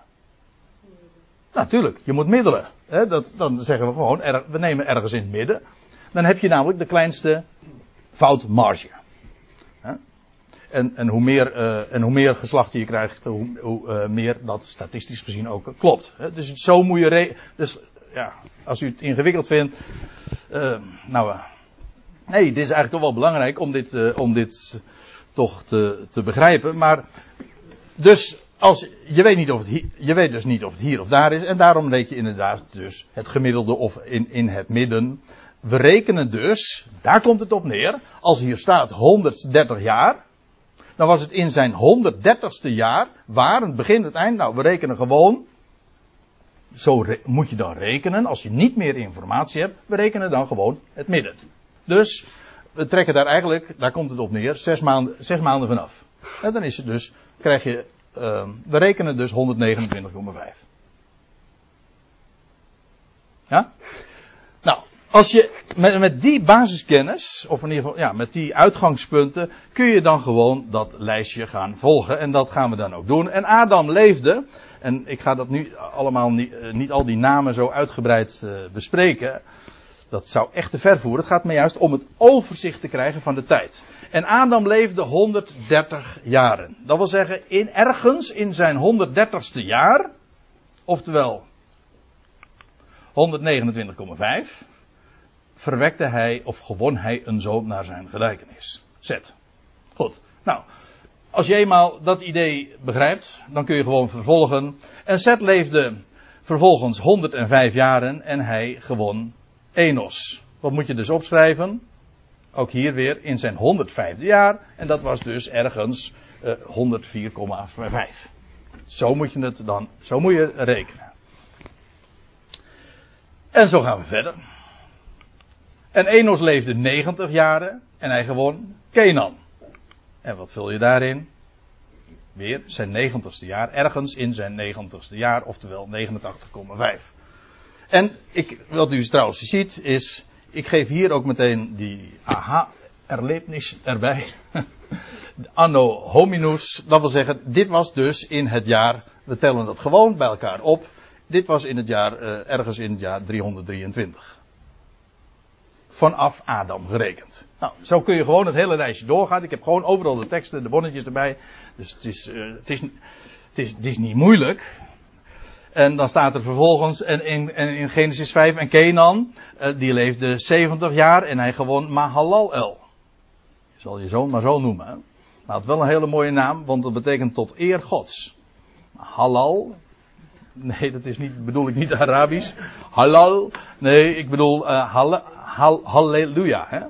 Natuurlijk, je moet middelen. Hè? Dat, dan zeggen we gewoon, we nemen ergens in het midden. Dan heb je namelijk de kleinste foutmarge. Hè? En, en, hoe meer, uh, en hoe meer geslachten je krijgt, hoe, hoe uh, meer dat statistisch gezien ook klopt. Hè? Dus zo moet je. Re dus ja, als u het ingewikkeld vindt. Uh, nou, nee, dit is eigenlijk toch wel belangrijk om dit, om dit toch te, te begrijpen. Maar, dus als, je, weet niet of het hier, je weet dus niet of het hier of daar is. En daarom reken je inderdaad dus het gemiddelde of in, in het midden. We rekenen dus, daar komt het op neer. Als hier staat 130 jaar. Dan was het in zijn 130ste jaar. Waar, het begin, het eind. Nou, we rekenen gewoon. Zo moet je dan rekenen. Als je niet meer informatie hebt. We rekenen dan gewoon het midden. Dus, we trekken daar eigenlijk, daar komt het op neer, zes maanden, zes maanden vanaf. En dan is het dus, krijg je uh, we rekenen dus 129,5. Ja? Nou, als je met, met, die basiskennis, of in ieder geval ja, met die uitgangspunten, kun je dan gewoon dat lijstje gaan volgen. En dat gaan we dan ook doen. En Adam leefde, en ik ga dat nu allemaal niet, uh, niet al die namen zo uitgebreid uh, bespreken. Dat zou echt te ver voeren. Het gaat me juist om het overzicht te krijgen van de tijd. En Adam leefde 130 jaren. Dat wil zeggen, in, ergens in zijn 130ste jaar, oftewel 129,5, verwekte hij of gewon hij een zoon naar zijn gelijkenis. Zet. Goed. Nou, als je eenmaal dat idee begrijpt, dan kun je gewoon vervolgen. En Zet leefde vervolgens 105 jaren en hij gewon Enos. Wat moet je dus opschrijven? Ook hier weer in zijn 105e jaar. En dat was dus ergens uh, 104,5. Zo moet je het dan, zo moet je rekenen. En zo gaan we verder. En Enos leefde 90 jaren en hij gewoon Kenan. En wat vul je daarin? Weer zijn 90ste jaar, ergens in zijn 90ste jaar, oftewel 89,5. En ik, wat u trouwens ziet is, ik geef hier ook meteen die aha-erlebnis erbij. Anno hominus, dat wil zeggen, dit was dus in het jaar, we tellen dat gewoon bij elkaar op. Dit was in het jaar, uh, ergens in het jaar 323. Vanaf Adam gerekend. Nou, zo kun je gewoon het hele lijstje doorgaan. Ik heb gewoon overal de teksten, de bonnetjes erbij. Dus het is, uh, het is, het is, is niet moeilijk. En dan staat er vervolgens en in, in Genesis 5 en Kenan, uh, die leefde 70 jaar en hij gewon Mahalalel. Je zal je zoon maar zo noemen. Maar het wel een hele mooie naam, want dat betekent tot eer Gods. Halal. Nee, dat is niet, bedoel ik niet Arabisch. Halal. Nee, ik bedoel uh, hal, hal, halleluja. Hè?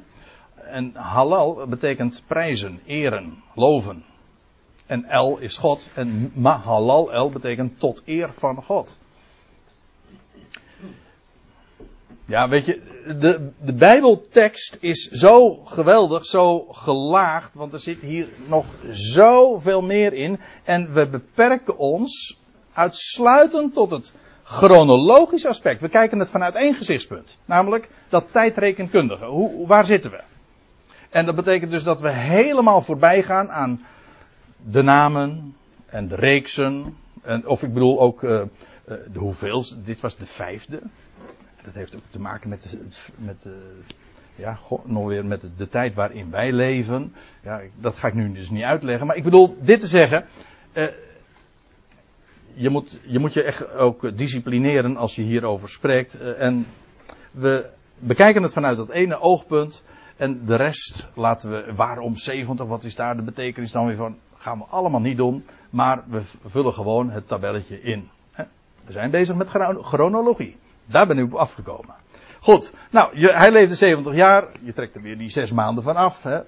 En halal betekent prijzen, eren, loven. En El is God. En Mahalal El betekent tot eer van God. Ja, weet je, de, de Bijbeltekst is zo geweldig, zo gelaagd, want er zit hier nog zoveel meer in. En we beperken ons uitsluitend tot het chronologisch aspect. We kijken het vanuit één gezichtspunt, namelijk dat tijdrekenkundige. Hoe, waar zitten we? En dat betekent dus dat we helemaal voorbij gaan aan de namen en de reeksen. En, of ik bedoel ook uh, de hoeveelste. Dit was de vijfde. Dat heeft ook te maken met, de, met ja, nog weer met de, tijd waarin wij leven. Ja, dat ga ik nu dus niet uitleggen. Maar ik bedoel dit te zeggen. Uh, je, moet, je moet je echt ook disciplineren als je hierover spreekt. Uh, en we bekijken het vanuit dat ene oogpunt. En de rest laten we, waarom 70, wat is daar de betekenis dan weer van? gaan we allemaal niet doen, maar we vullen gewoon het tabelletje in. We zijn bezig met chronologie. Daar ben ik op afgekomen. Goed, nou, je, hij leefde 70 jaar. Je trekt er weer die zes maanden van af. Hè.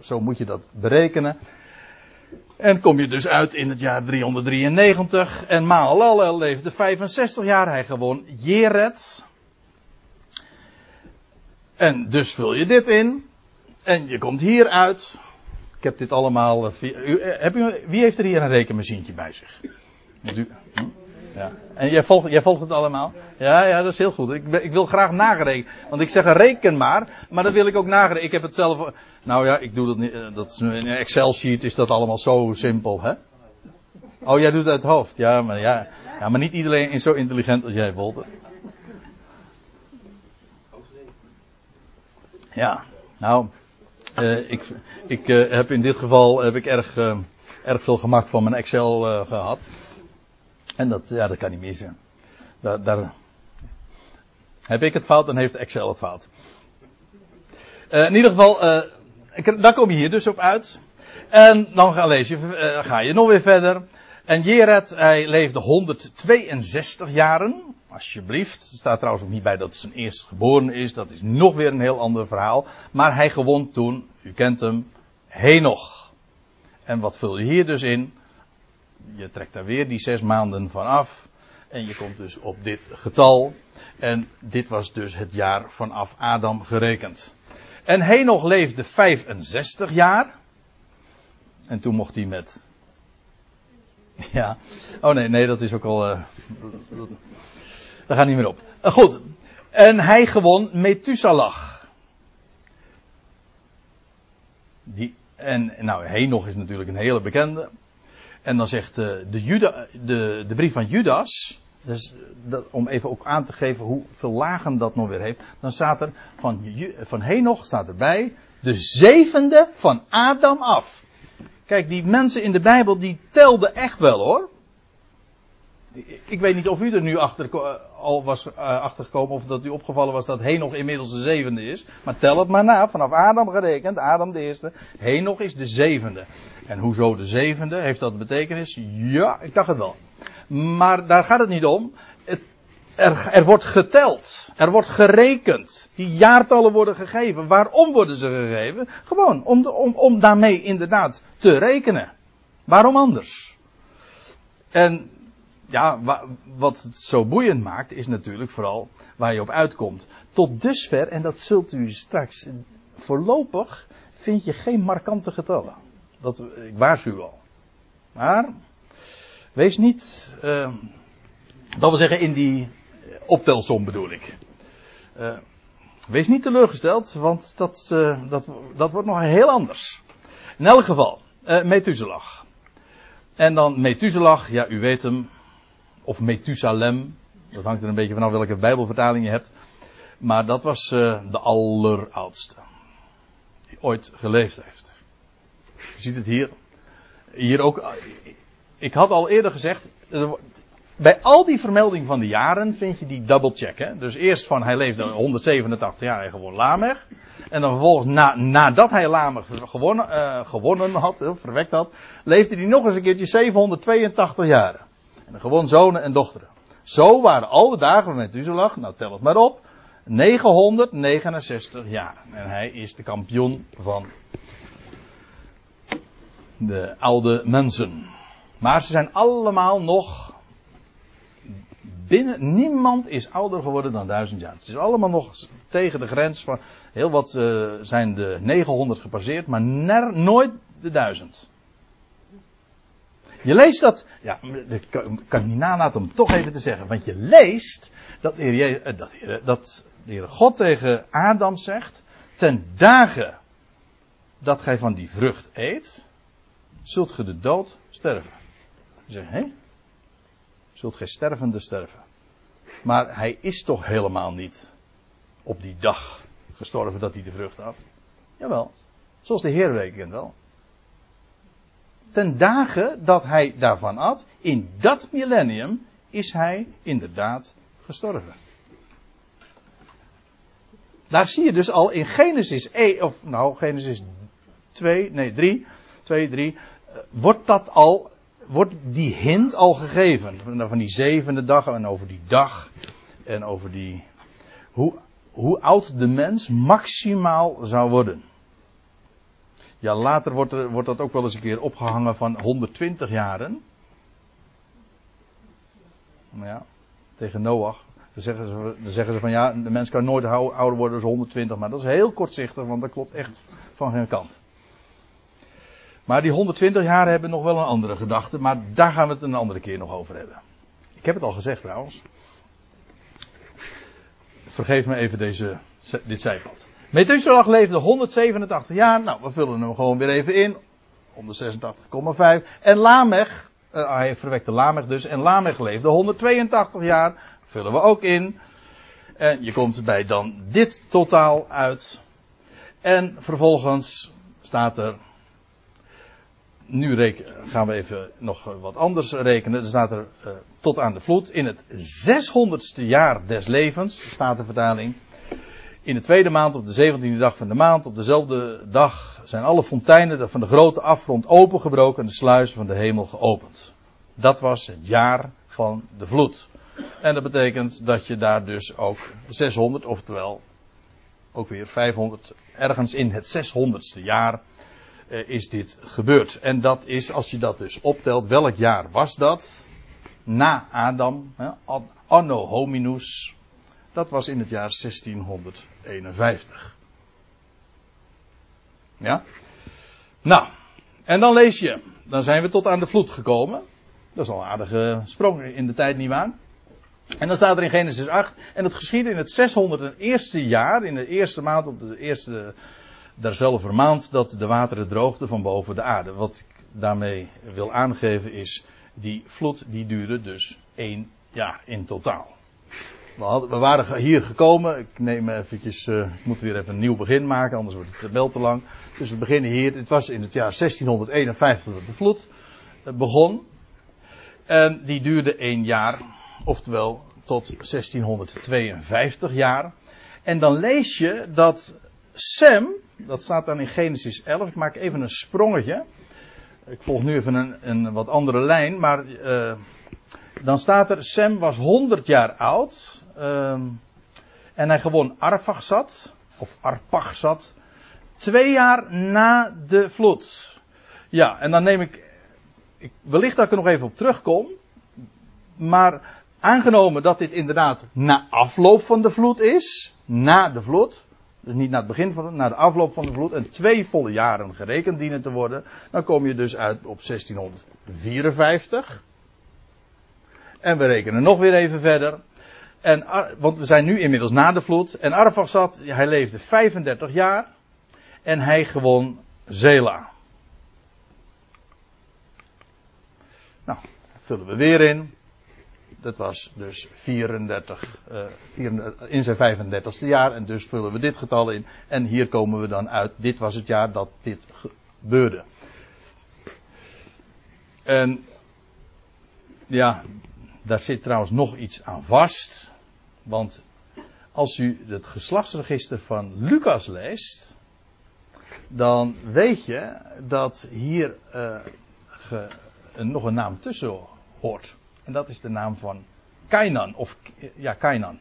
Zo moet je dat berekenen. En kom je dus uit in het jaar 393. En Mahalalel leefde 65 jaar. Hij gewoon Jeret. En dus vul je dit in. En je komt hier uit heb dit allemaal. Eh, eh, heb u, wie heeft er hier een rekenmachientje bij zich? U, hm? Ja. En jij volgt, jij volgt het allemaal? Ja, ja, dat is heel goed. Ik, ik wil graag nagerekenen. Want ik zeg reken maar, maar dan wil ik ook nagerekenen. Ik heb het zelf. Nou ja, ik doe dat niet. Eh, dat is, in een Excel-sheet is dat allemaal zo simpel, hè? Oh, jij doet het uit het hoofd. Ja, maar ja. Ja, maar niet iedereen is zo intelligent als jij, Wolter. Ja, nou. Uh, ik ik uh, heb in dit geval heb ik erg, erg veel gemak van mijn Excel gehad. En dat, ja, dat kan niet missen. Daar, daar heb ik het fout en heeft Excel het fout. in ieder geval, ik, daar kom je hier dus op uit. En dan ga, je, ga je nog weer verder. En Jered, hij leefde 162 jaren. Alsjeblieft. Er staat trouwens ook niet bij dat het zijn eerstgeboren is. Dat is nog weer een heel ander verhaal. Maar hij gewond toen, u kent hem, Henoch. En wat vul je hier dus in? Je trekt daar weer die zes maanden van af. En je komt dus op dit getal. En dit was dus het jaar vanaf Adam gerekend. En Henoch leefde 65 jaar. En toen mocht hij met. Ja. Oh nee, nee, dat is ook al. Uh, dat gaat niet meer op. Uh, goed. En hij gewon Methuselah. Die, en nou, Henoch is natuurlijk een hele bekende. En dan zegt uh, de, de, de brief van Judas. Dus dat, om even ook aan te geven hoeveel lagen dat nog weer heeft. Dan staat er van, van Henoch staat erbij. De zevende van Adam af. Kijk, die mensen in de Bijbel die telden echt wel hoor. Ik weet niet of u er nu achter, uh, al was uh, achtergekomen of dat u opgevallen was dat Henoch inmiddels de zevende is. Maar tel het maar na, vanaf Adam gerekend, Adam de eerste. Henoch is de zevende. En hoezo de zevende? Heeft dat betekenis? Ja, ik dacht het wel. Maar daar gaat het niet om. Het, er, wordt geteld. Er wordt gerekend. Die jaartallen worden gegeven. Waarom worden ze gegeven? Gewoon om, om, om daarmee inderdaad te rekenen. Waarom anders? En ja, wat het zo boeiend maakt is natuurlijk vooral waar je op uitkomt. Tot dusver, en dat zult u straks voorlopig, vind je geen markante getallen. Dat, ik waarschuw wel. Maar, wees niet, uh, dat wil zeggen in die optelsom bedoel ik. Uh, wees niet teleurgesteld, want dat, uh, dat, dat wordt nog heel anders. In elk geval, uh, Methuselah. En dan Methuselah, ja u weet hem, of Methusalem. Dat hangt er een beetje vanaf welke Bijbelvertaling je hebt. Maar dat was uh, de alleroudste. Die ooit geleefd heeft. Je ziet het hier. Hier ook. Ik had al eerder gezegd. Bij al die vermelding van de jaren vind je die double check. Hè? Dus eerst van hij leefde 187 jaar en gewoon Lamech. En dan vervolgens na, nadat hij Lamech gewonnen, gewonnen had, verwekt had, leefde hij nog eens een keertje 782 jaren. En gewoon zonen en dochteren. Zo waren al de dagen van Methuselah, nou tel het maar op, 969 jaar. En hij is de kampioen van de oude mensen. Maar ze zijn allemaal nog binnen, niemand is ouder geworden dan duizend jaar. Het is allemaal nog tegen de grens van, heel wat uh, zijn de 900 gepasseerd, maar nooit de duizend. Je leest dat, ja, dat kan, ik niet nalaten om toch even te zeggen, want je leest dat, eh, dat, heer, dat de Heer God tegen Adam zegt, ten dagen dat gij van die vrucht eet, zult ge de dood sterven. Je zegt, hé? Zult gij stervende sterven. Maar hij is toch helemaal niet op die dag gestorven dat hij de vrucht had? Jawel. Zoals de Heer rekent wel ten dagen dat hij daarvan at, in dat millennium is hij inderdaad gestorven. Daar zie je dus al in Genesis 1, of nou Genesis 2, nee 3, 2, 3, wordt dat al, wordt die hint al gegeven. Van die zevende dag en over die dag en over die, hoe, hoe oud de mens maximaal zou worden. Ja, later wordt, wordt dat ook wel eens een keer opgehangen van 120 jaren. Ja, tegen Noach. Dan zeggen, ze, zeggen ze van ja, de mens kan nooit ouder worden dan 120. Maar dat is heel kortzichtig, want dat klopt echt van geen kant. Maar die 120 jaar hebben nog wel een andere gedachte. Maar daar gaan we het een andere keer nog over hebben. Ik heb het al gezegd trouwens. Vergeef me even deze, dit zijpad. Methuselah leefde 187 jaar. Nou, we vullen hem gewoon weer even in. 186,5. En Lamech, uh, hij verwekte Lamech dus. En Lamech leefde 182 jaar. Vullen we ook in. En je komt bij dan dit totaal uit. En vervolgens staat er. Nu gaan we even nog wat anders rekenen. Er staat er uh, tot aan de vloed. In het 600ste jaar des levens, staat de vertaling in de tweede maand, op de 17e dag van de maand, op dezelfde dag zijn alle fonteinen van de grote afgrond opengebroken en de sluizen van de hemel geopend. Dat was het jaar van de vloed. En dat betekent dat je daar dus ook 600, oftewel ook weer 500, ergens in het 600ste jaar eh, is dit gebeurd. En dat is, als je dat dus optelt, welk jaar was dat? Na Adam, anno hominus, dat was in het jaar 1651. Ja? Nou, en dan lees je, dan zijn we tot aan de vloed gekomen. Dat is al een aardige sprong in de tijd, niet aan. En dan staat er in Genesis 8, en het geschiedde in het 601ste jaar, in de eerste maand, op de eerste derzelfde maand, dat de wateren droogden van boven de aarde. Wat ik daarmee wil aangeven is, die vloed die duurde dus één jaar in totaal. We, waren hier gekomen, ik neem eventjes, uh, ik moet weer even een nieuw begin maken, anders wordt het wel te lang. Dus we beginnen hier, het was in het jaar 1651 dat de vloed eh, begon. En die duurde één jaar, oftewel tot 1652 jaar. En dan lees je dat Sem, dat staat dan in Genesis 11, ik maak even een sprongetje. Ik volg nu even een, een wat andere lijn, maar dan staat er, Sem was 100 jaar oud. Uh, en hij gewoon Arpachsat, of Arpachsat, twee jaar na de vloed. Ja, en dan neem ik, ik, wellicht dat ik er nog even op terugkom, maar aangenomen dat dit inderdaad na afloop van de vloed is, na de vloed, dus niet na het begin van, na de afloop van de vloed, en twee volle jaren gerekend dienen te worden, dan kom je dus uit op 1654. En we rekenen nog weer even verder. En, want we zijn nu inmiddels na de vloed. En Arpachsad, hij leefde 35 jaar. En hij gewon Zela. Nou, vullen we weer in. Dat was dus 34, uh, 34 in zijn 35ste jaar. En dus vullen we dit getal in. En hier komen we dan uit. Dit was het jaar dat dit gebeurde. En ja, daar zit trouwens nog iets aan vast. Want als u het geslachtsregister van Lucas leest, dan weet je dat hier ge, nog een naam tussen hoort. En dat is de naam van Kainan, of ja, Kainan.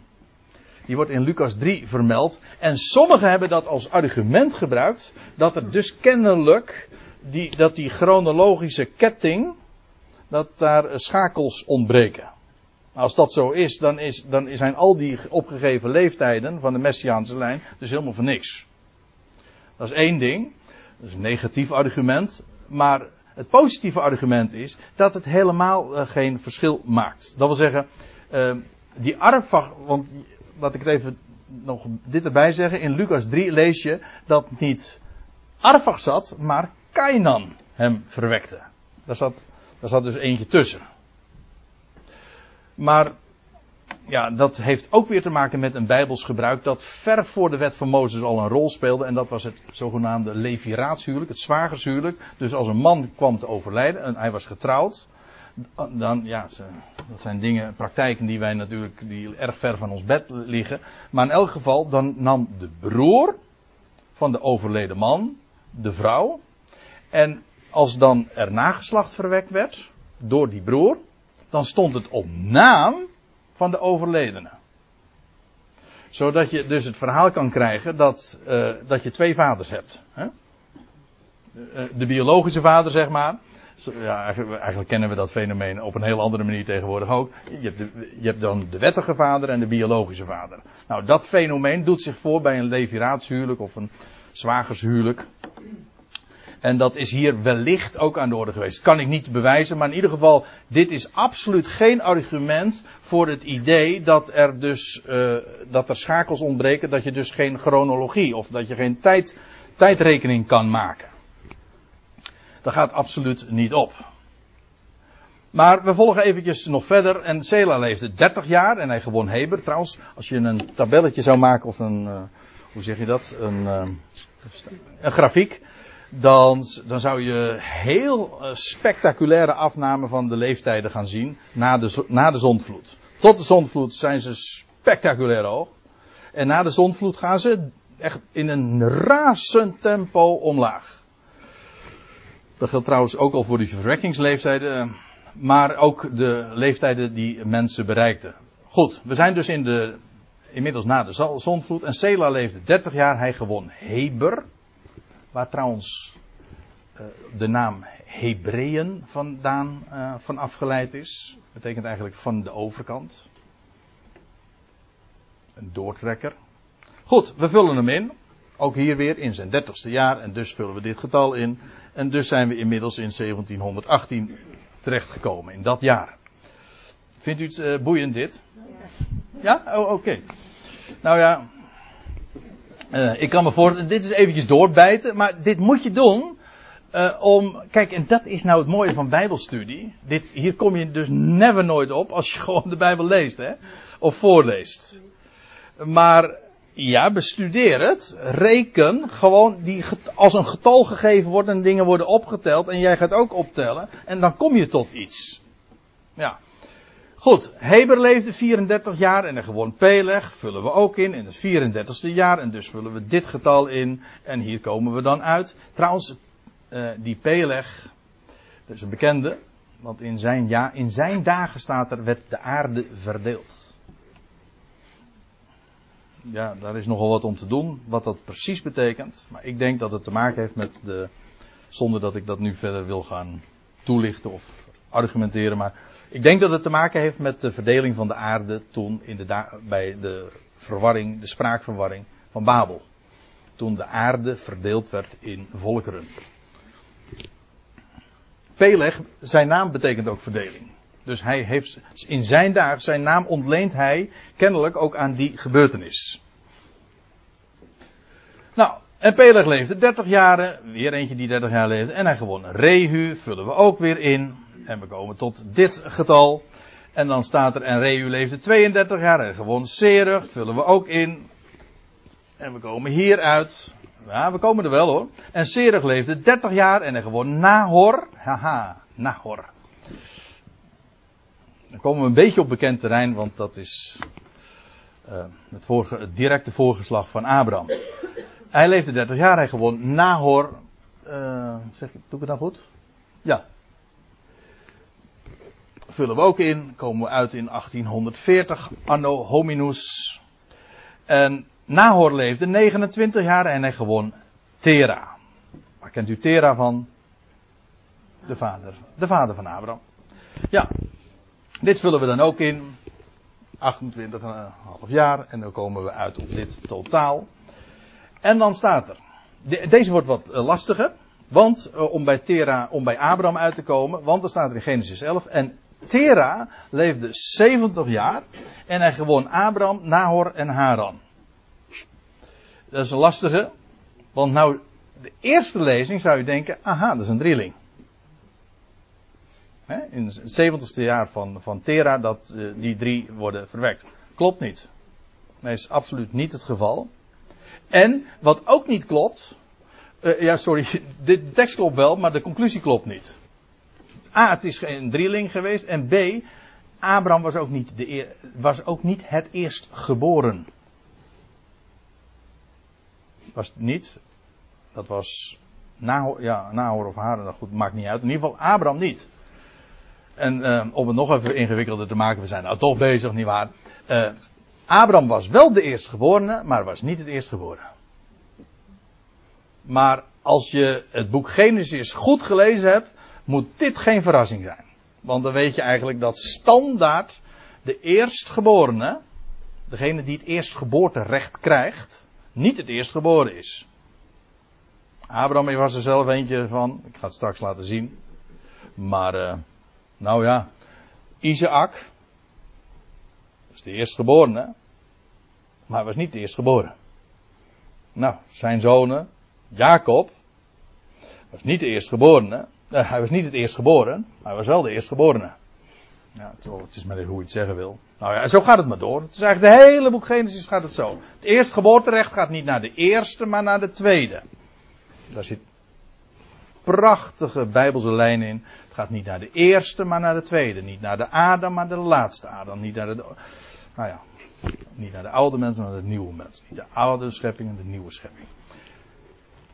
Die wordt in Lucas 3 vermeld. En sommigen hebben dat als argument gebruikt. Dat er dus kennelijk die, dat die chronologische ketting. Dat daar schakels ontbreken. Als dat zo is dan, is, dan zijn al die opgegeven leeftijden van de Messiaanse lijn dus helemaal voor niks. Dat is één ding. Dat is een negatief argument. Maar het positieve argument is dat het helemaal uh, geen verschil maakt. Dat wil zeggen, uh, die Arfach, want laat ik het even nog dit erbij zeggen. In Lucas 3 lees je dat niet Arfach zat, maar Kainan hem verwekte. Daar zat, daar zat dus eentje tussen. Maar ja, dat heeft ook weer te maken met een bijbels gebruik dat ver voor de wet van Mozes al een rol speelde. En dat was het zogenaamde leviraatshuwelijk, het zwagershuwelijk. Dus als een man kwam te overlijden en hij was getrouwd, dan, ja, dat zijn dingen, praktijken die wij natuurlijk, die erg ver van ons bed liggen. Maar in elk geval, dan nam de broer van de overleden man de vrouw. En als dan er nageslacht verwekt werd door die broer, dan stond het op naam van de overledene. Zodat je dus het verhaal kan krijgen dat, uh, dat je twee vaders hebt. Hè? De, eh, de biologische vader, zeg maar. Ja, eigenlijk, kennen we dat fenomeen op een heel andere manier tegenwoordig ook. Je hebt, je hebt, dan de wettige vader en de biologische vader. Nou, dat fenomeen doet zich voor bij een leviraatshuwelijk of een zwagershuwelijk. En dat is hier wellicht ook aan de orde geweest. Kan ik niet bewijzen, maar in ieder geval, dit is absoluut geen argument voor het idee dat er dus, uh, dat er schakels ontbreken, dat je dus geen chronologie of dat je geen tijd, tijdrekening kan maken. Dat gaat absoluut niet op. Maar we volgen eventjes nog verder. En Sela leefde 30 jaar en hij gewon Heber. Trouwens, als je een tabelletje zou maken of een, uh, hoe zeg je dat? Een, uh, een grafiek dan, dan zou je heel uh, spectaculaire afname van de leeftijden gaan zien na de, na de zondvloed. Tot de zondvloed zijn ze spectaculair hoog. En na de zondvloed gaan ze echt in een razend tempo omlaag. Dat geldt trouwens ook al voor die verwekkingsleeftijden. maar ook de leeftijden die mensen bereikten. Goed, we zijn dus in de, inmiddels na de zondvloed. En Sela leefde 30 jaar. Hij gewon Heber. Waar trouwens uh, de naam Hebreeën vandaan uh, van afgeleid is. Betekent eigenlijk van de overkant. Een doortrekker. Goed, we vullen hem in. Ook hier weer in zijn dertigste jaar. En dus vullen we dit getal in. En dus zijn we inmiddels in 1718 terechtgekomen. In dat jaar. Vindt u het uh, boeiend dit? Ja? Oh, oké. Nou ja. Uh, ik kan me voorstellen, dit is eventjes doorbijten. Maar dit moet je doen. Uh, om, kijk, en dat is nou het mooie van Bijbelstudie. Dit, hier kom je dus never nooit op als je gewoon de Bijbel leest, hè? Of voorleest. Maar ja, bestudeer het. Reken gewoon die als een getal gegeven wordt en dingen worden opgeteld en jij gaat ook optellen. En dan kom je tot iets. Ja. Goed, Heber leefde 34 jaar en er gewoon Peleg vullen we ook in in het 34ste jaar. En dus vullen we dit getal in en hier komen we dan uit. Trouwens, uh, die Peleg, dat is een bekende, want in zijn, ja, in zijn dagen staat er, werd de aarde verdeeld ja, daar is nogal wat om te doen, wat dat precies betekent. Maar ik denk dat het te maken heeft met de, zonder dat ik dat nu verder wil gaan toelichten of argumenteren, maar ik denk dat het te maken heeft met de verdeling van de aarde toen in de bij de verwarring, de spraakverwarring van Babel. Toen de aarde verdeeld werd in volkeren. Peleg, zijn naam betekent ook verdeling. Dus hij heeft in zijn dagen, zijn naam ontleent hij kennelijk ook aan die gebeurtenis. Nou, en Peleg leefde 30 jaren, weer eentje die 30 jaar leefde, en hij gewon Rehu, vullen we ook weer in. En we komen tot dit getal. En dan staat er, en Rehu leefde 32 jaar, en gewon Serug, vullen we ook in. En we komen hier uit. Ja, we komen er wel hoor. En Serug leefde 30 jaar en hij gewon Nahor. Haha, Nahor. Dan komen we een beetje op bekend terrein, want dat is uh, het, vorige, het, directe voorgeslag van Abraham. Hij leefde 30 jaar, hij gewoon Nahor. Uh, zeg, doe ik het nou goed? Ja. Vullen we ook in, komen we uit in 1840, anno hominus. En Nahor leefde 29 jaar en hij gewoon Tera. Waar kent u Tera van? De vader. De vader van Abraham. Ja, dit vullen we dan ook in. 28,5 jaar. En dan komen we uit op dit totaal. En dan staat er. deze wordt wat eh, lastiger. Want uh, om bij Tera, om bij Abraham uit te komen. Want er staat er in Genesis 11. En Tera leefde 70 jaar. En hij gewoon Abraham, Nahor en Haran. Dat is een lastige. Want nou, de eerste lezing zou je denken. Aha, dat is een drieling in het 70ste jaar van, van Tera, dat uh, die drie worden verwekt. Klopt niet. Dat is absoluut niet het geval. En wat ook niet klopt. Uh, ja, sorry, de tekst klopt wel, maar de conclusie klopt niet. A, het is geen drieling geweest. En B, Abraham was ook niet, de was ook niet het eerstgeboren. Was het niet. Dat was Nahor, ja, Nahor of Haren, dat goed, maakt niet uit. In ieder geval Abraham niet. En uh, om het nog even ingewikkelder te maken, we zijn nou toch bezig, nietwaar? Uh, Abraham was wel de eerstgeborene, maar was niet het eerstgeboren. Maar als je het boek Genesis goed gelezen hebt, moet dit geen verrassing zijn. Want dan weet je eigenlijk dat standaard de eerstgeborene, degene die het eerstgeboorterecht krijgt, niet het eerstgeboren is. Abraham was er zelf eentje van, ik ga het straks laten zien. Maar uh, nou ja, Isaac. De eerstgeborene. Maar hij was niet de eerstgeboren. Nou, zijn zonen, Jacob, was niet de eerstgeborene. Uh, hij was niet het eerstgeboren, maar hij was wel de eerstgeborene. Ja, het is maar hoe je het zeggen wil. Nou ja, zo gaat het maar door. Het is eigenlijk de hele boek Genesis gaat het zo. Het eerstgeboorterecht gaat niet naar de eerste, maar naar de tweede. Daar zit prachtige bijbelse lijn in gaat niet naar de eerste, maar naar de tweede. Niet naar de Adam, maar de laatste Adam. Niet naar de, nou ja, niet naar de oude mens, maar naar de nieuwe mens. Niet de oude schepping en de nieuwe schepping.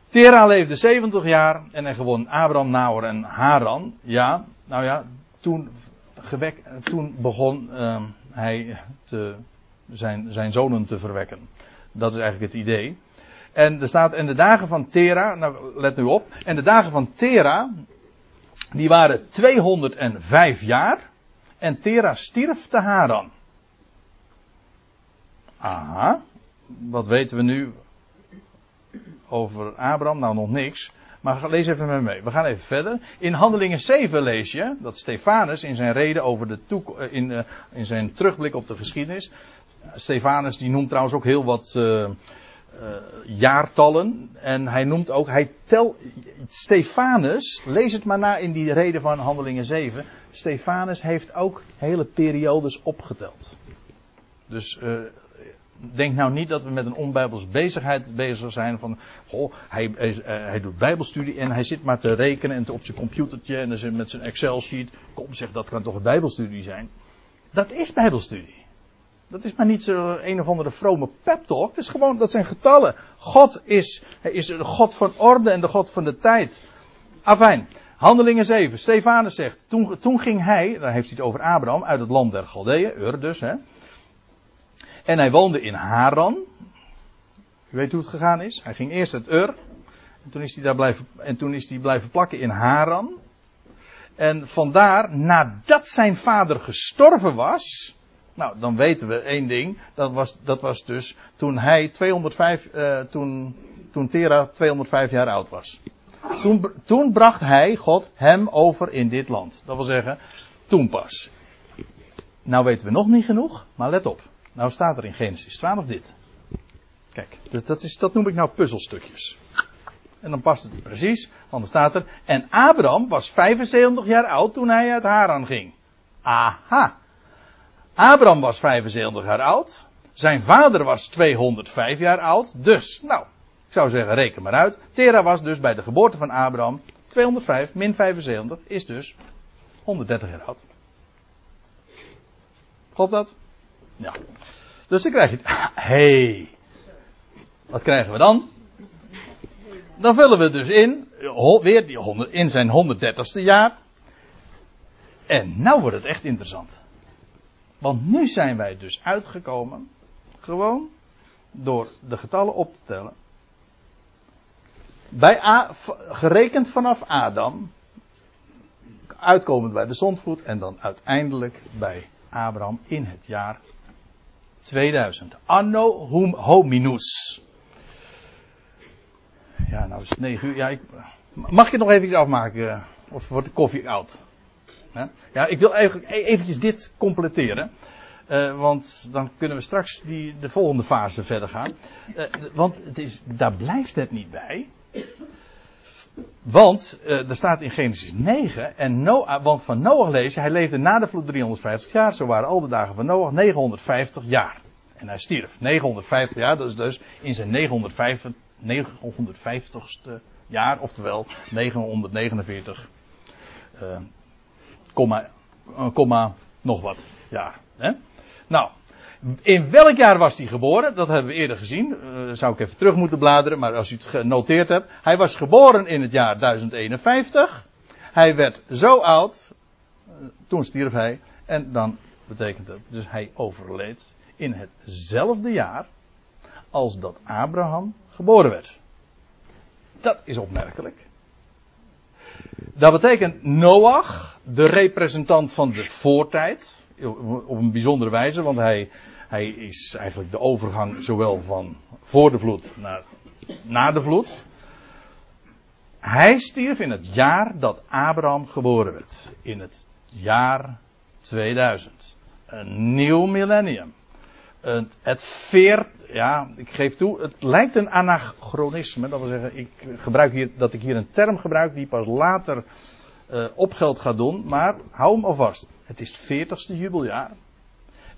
Tera leefde 70 jaar en hij gewon Abraham, Naor en Haran. Ja, nou ja, toen, gewek, toen begon uh, hij zijn, zijn zonen te verwekken. Dat is eigenlijk het idee. En er staat, en de dagen van Tera, nou let nu op, en de dagen van Tera, die waren 205 jaar, en Tera stierf te Haran. Aha, wat weten we nu over Abraham? Nou, nog niks. Maar lees even met me mee. We gaan even verder. In Handelingen 7 lees je dat Stefanus in zijn reden over de eh, in, uh, in zijn terugblik op de geschiedenis. Stefanus die noemt trouwens ook heel wat uh, jaartallen. En hij noemt ook, hij tel, Stefanus, lees het maar na in die reden van Handelingen 7. Stefanus heeft ook hele periodes opgeteld. Dus denk nou niet dat we met een onbijbels bezigheid bezig zijn van, goh, hij, hij, hij, doet bijbelstudie en hij zit maar te rekenen en op zijn computertje en met zijn Excel sheet, kom zeg, dat kan toch een bijbelstudie zijn. Dat is bijbelstudie. Dat is maar niet zo een of andere vrome pep talk. Het is gewoon, dat zijn getallen. God is, is de God van orde en de God van de tijd. Afijn. Handelingen 7. Stefanus zegt, toen, toen ging hij, dan heeft hij het over Abraham, uit het land der Galdeeën, Ur dus, hè. En hij woonde in Haran. U weet hoe het gegaan is. Hij ging eerst uit Ur. En toen is hij daar blijven, en toen is hij blijven plakken in Haran. En vandaar, nadat zijn vader gestorven was. Nou, dan weten we één ding. Dat was, dat was dus toen hij 205, uh, toen, toen Tera 205 jaar oud was. Toen, toen bracht hij, God, hem over in dit land. Dat wil zeggen, toen pas. Nou weten we nog niet genoeg, maar let op. Nou staat er in Genesis 12 dit. Kijk, dus dat, is, dat noem ik nou puzzelstukjes. En dan past het precies, want er staat er. En Abraham was 75 jaar oud toen hij uit Haran ging. Aha. Abraham was 75 jaar oud. Zijn vader was 205 jaar oud. Dus, nou, ik zou zeggen, reken maar uit. Tera was dus bij de geboorte van Abraham 205 min 75 is dus 130 jaar oud. Klopt dat? Ja. Dus dan krijg je het. hey. Wat krijgen we dan? Dan vullen we dus in, weer die 100, in zijn 130ste jaar. En nou wordt het echt interessant. Want nu zijn wij dus uitgekomen, gewoon door de getallen op te tellen. Bij A, gerekend vanaf Adam, uitkomend bij de zondvoet en dan uiteindelijk bij Abraham in het jaar 2000. Anno hum hominus. Ja, nou is het 9 uur. Ja, ik, mag ik het nog even afmaken? Of wordt de koffie oud? Ja, ik wil eigenlijk e- eventjes dit completeren. Uh, want dan kunnen we straks die, de volgende fase verder gaan. Uh, want het is, daar blijft het niet bij. Want uh, er staat in Genesis 9, en want van Noach lees je, hij leefde na de vloed 350 jaar, zo waren al de dagen van Noach 950 jaar. En hij stierf 950 jaar, dat is dus in zijn 950, 950ste jaar, oftewel 949, uh, komma, komma nog wat jaar. Hè? Nou, in welk jaar was hij geboren? Dat hebben we eerder gezien. Uh, zou ik even terug moeten bladeren, maar als u het genoteerd hebt. Hij was geboren in het jaar 1051. Hij werd zo oud. Uh, toen stierf hij. En dan betekent dat dus hij overleed in hetzelfde jaar als dat Abraham geboren werd. Dat is opmerkelijk. Dat betekent Noach, de representant van de voortijd, op een bijzondere wijze, want hij, hij is eigenlijk de overgang zowel van voor de vloed naar na de vloed. Hij stierf in het jaar dat Abraham geboren werd. In het jaar 2000. Een nieuw millennium. Het veert, ja, ik geef toe, het lijkt een anachronisme. Dat wil zeggen, ik gebruik hier, dat ik hier een term gebruik die pas later uh, opgeld gaat doen. Maar hou hem alvast. Het is het veertigste jubeljaar.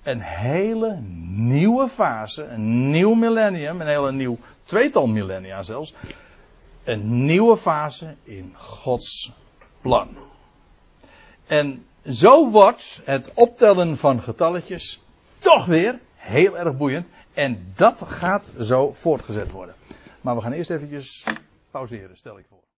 Een hele nieuwe fase, een nieuw millennium, een hele nieuw tweetal millennia zelfs. Een nieuwe fase in Gods plan. En zo wordt het optellen van getalletjes toch weer heel erg boeiend. En dat gaat zo voortgezet worden. Maar we gaan eerst eventjes pauzeren, stel ik voor.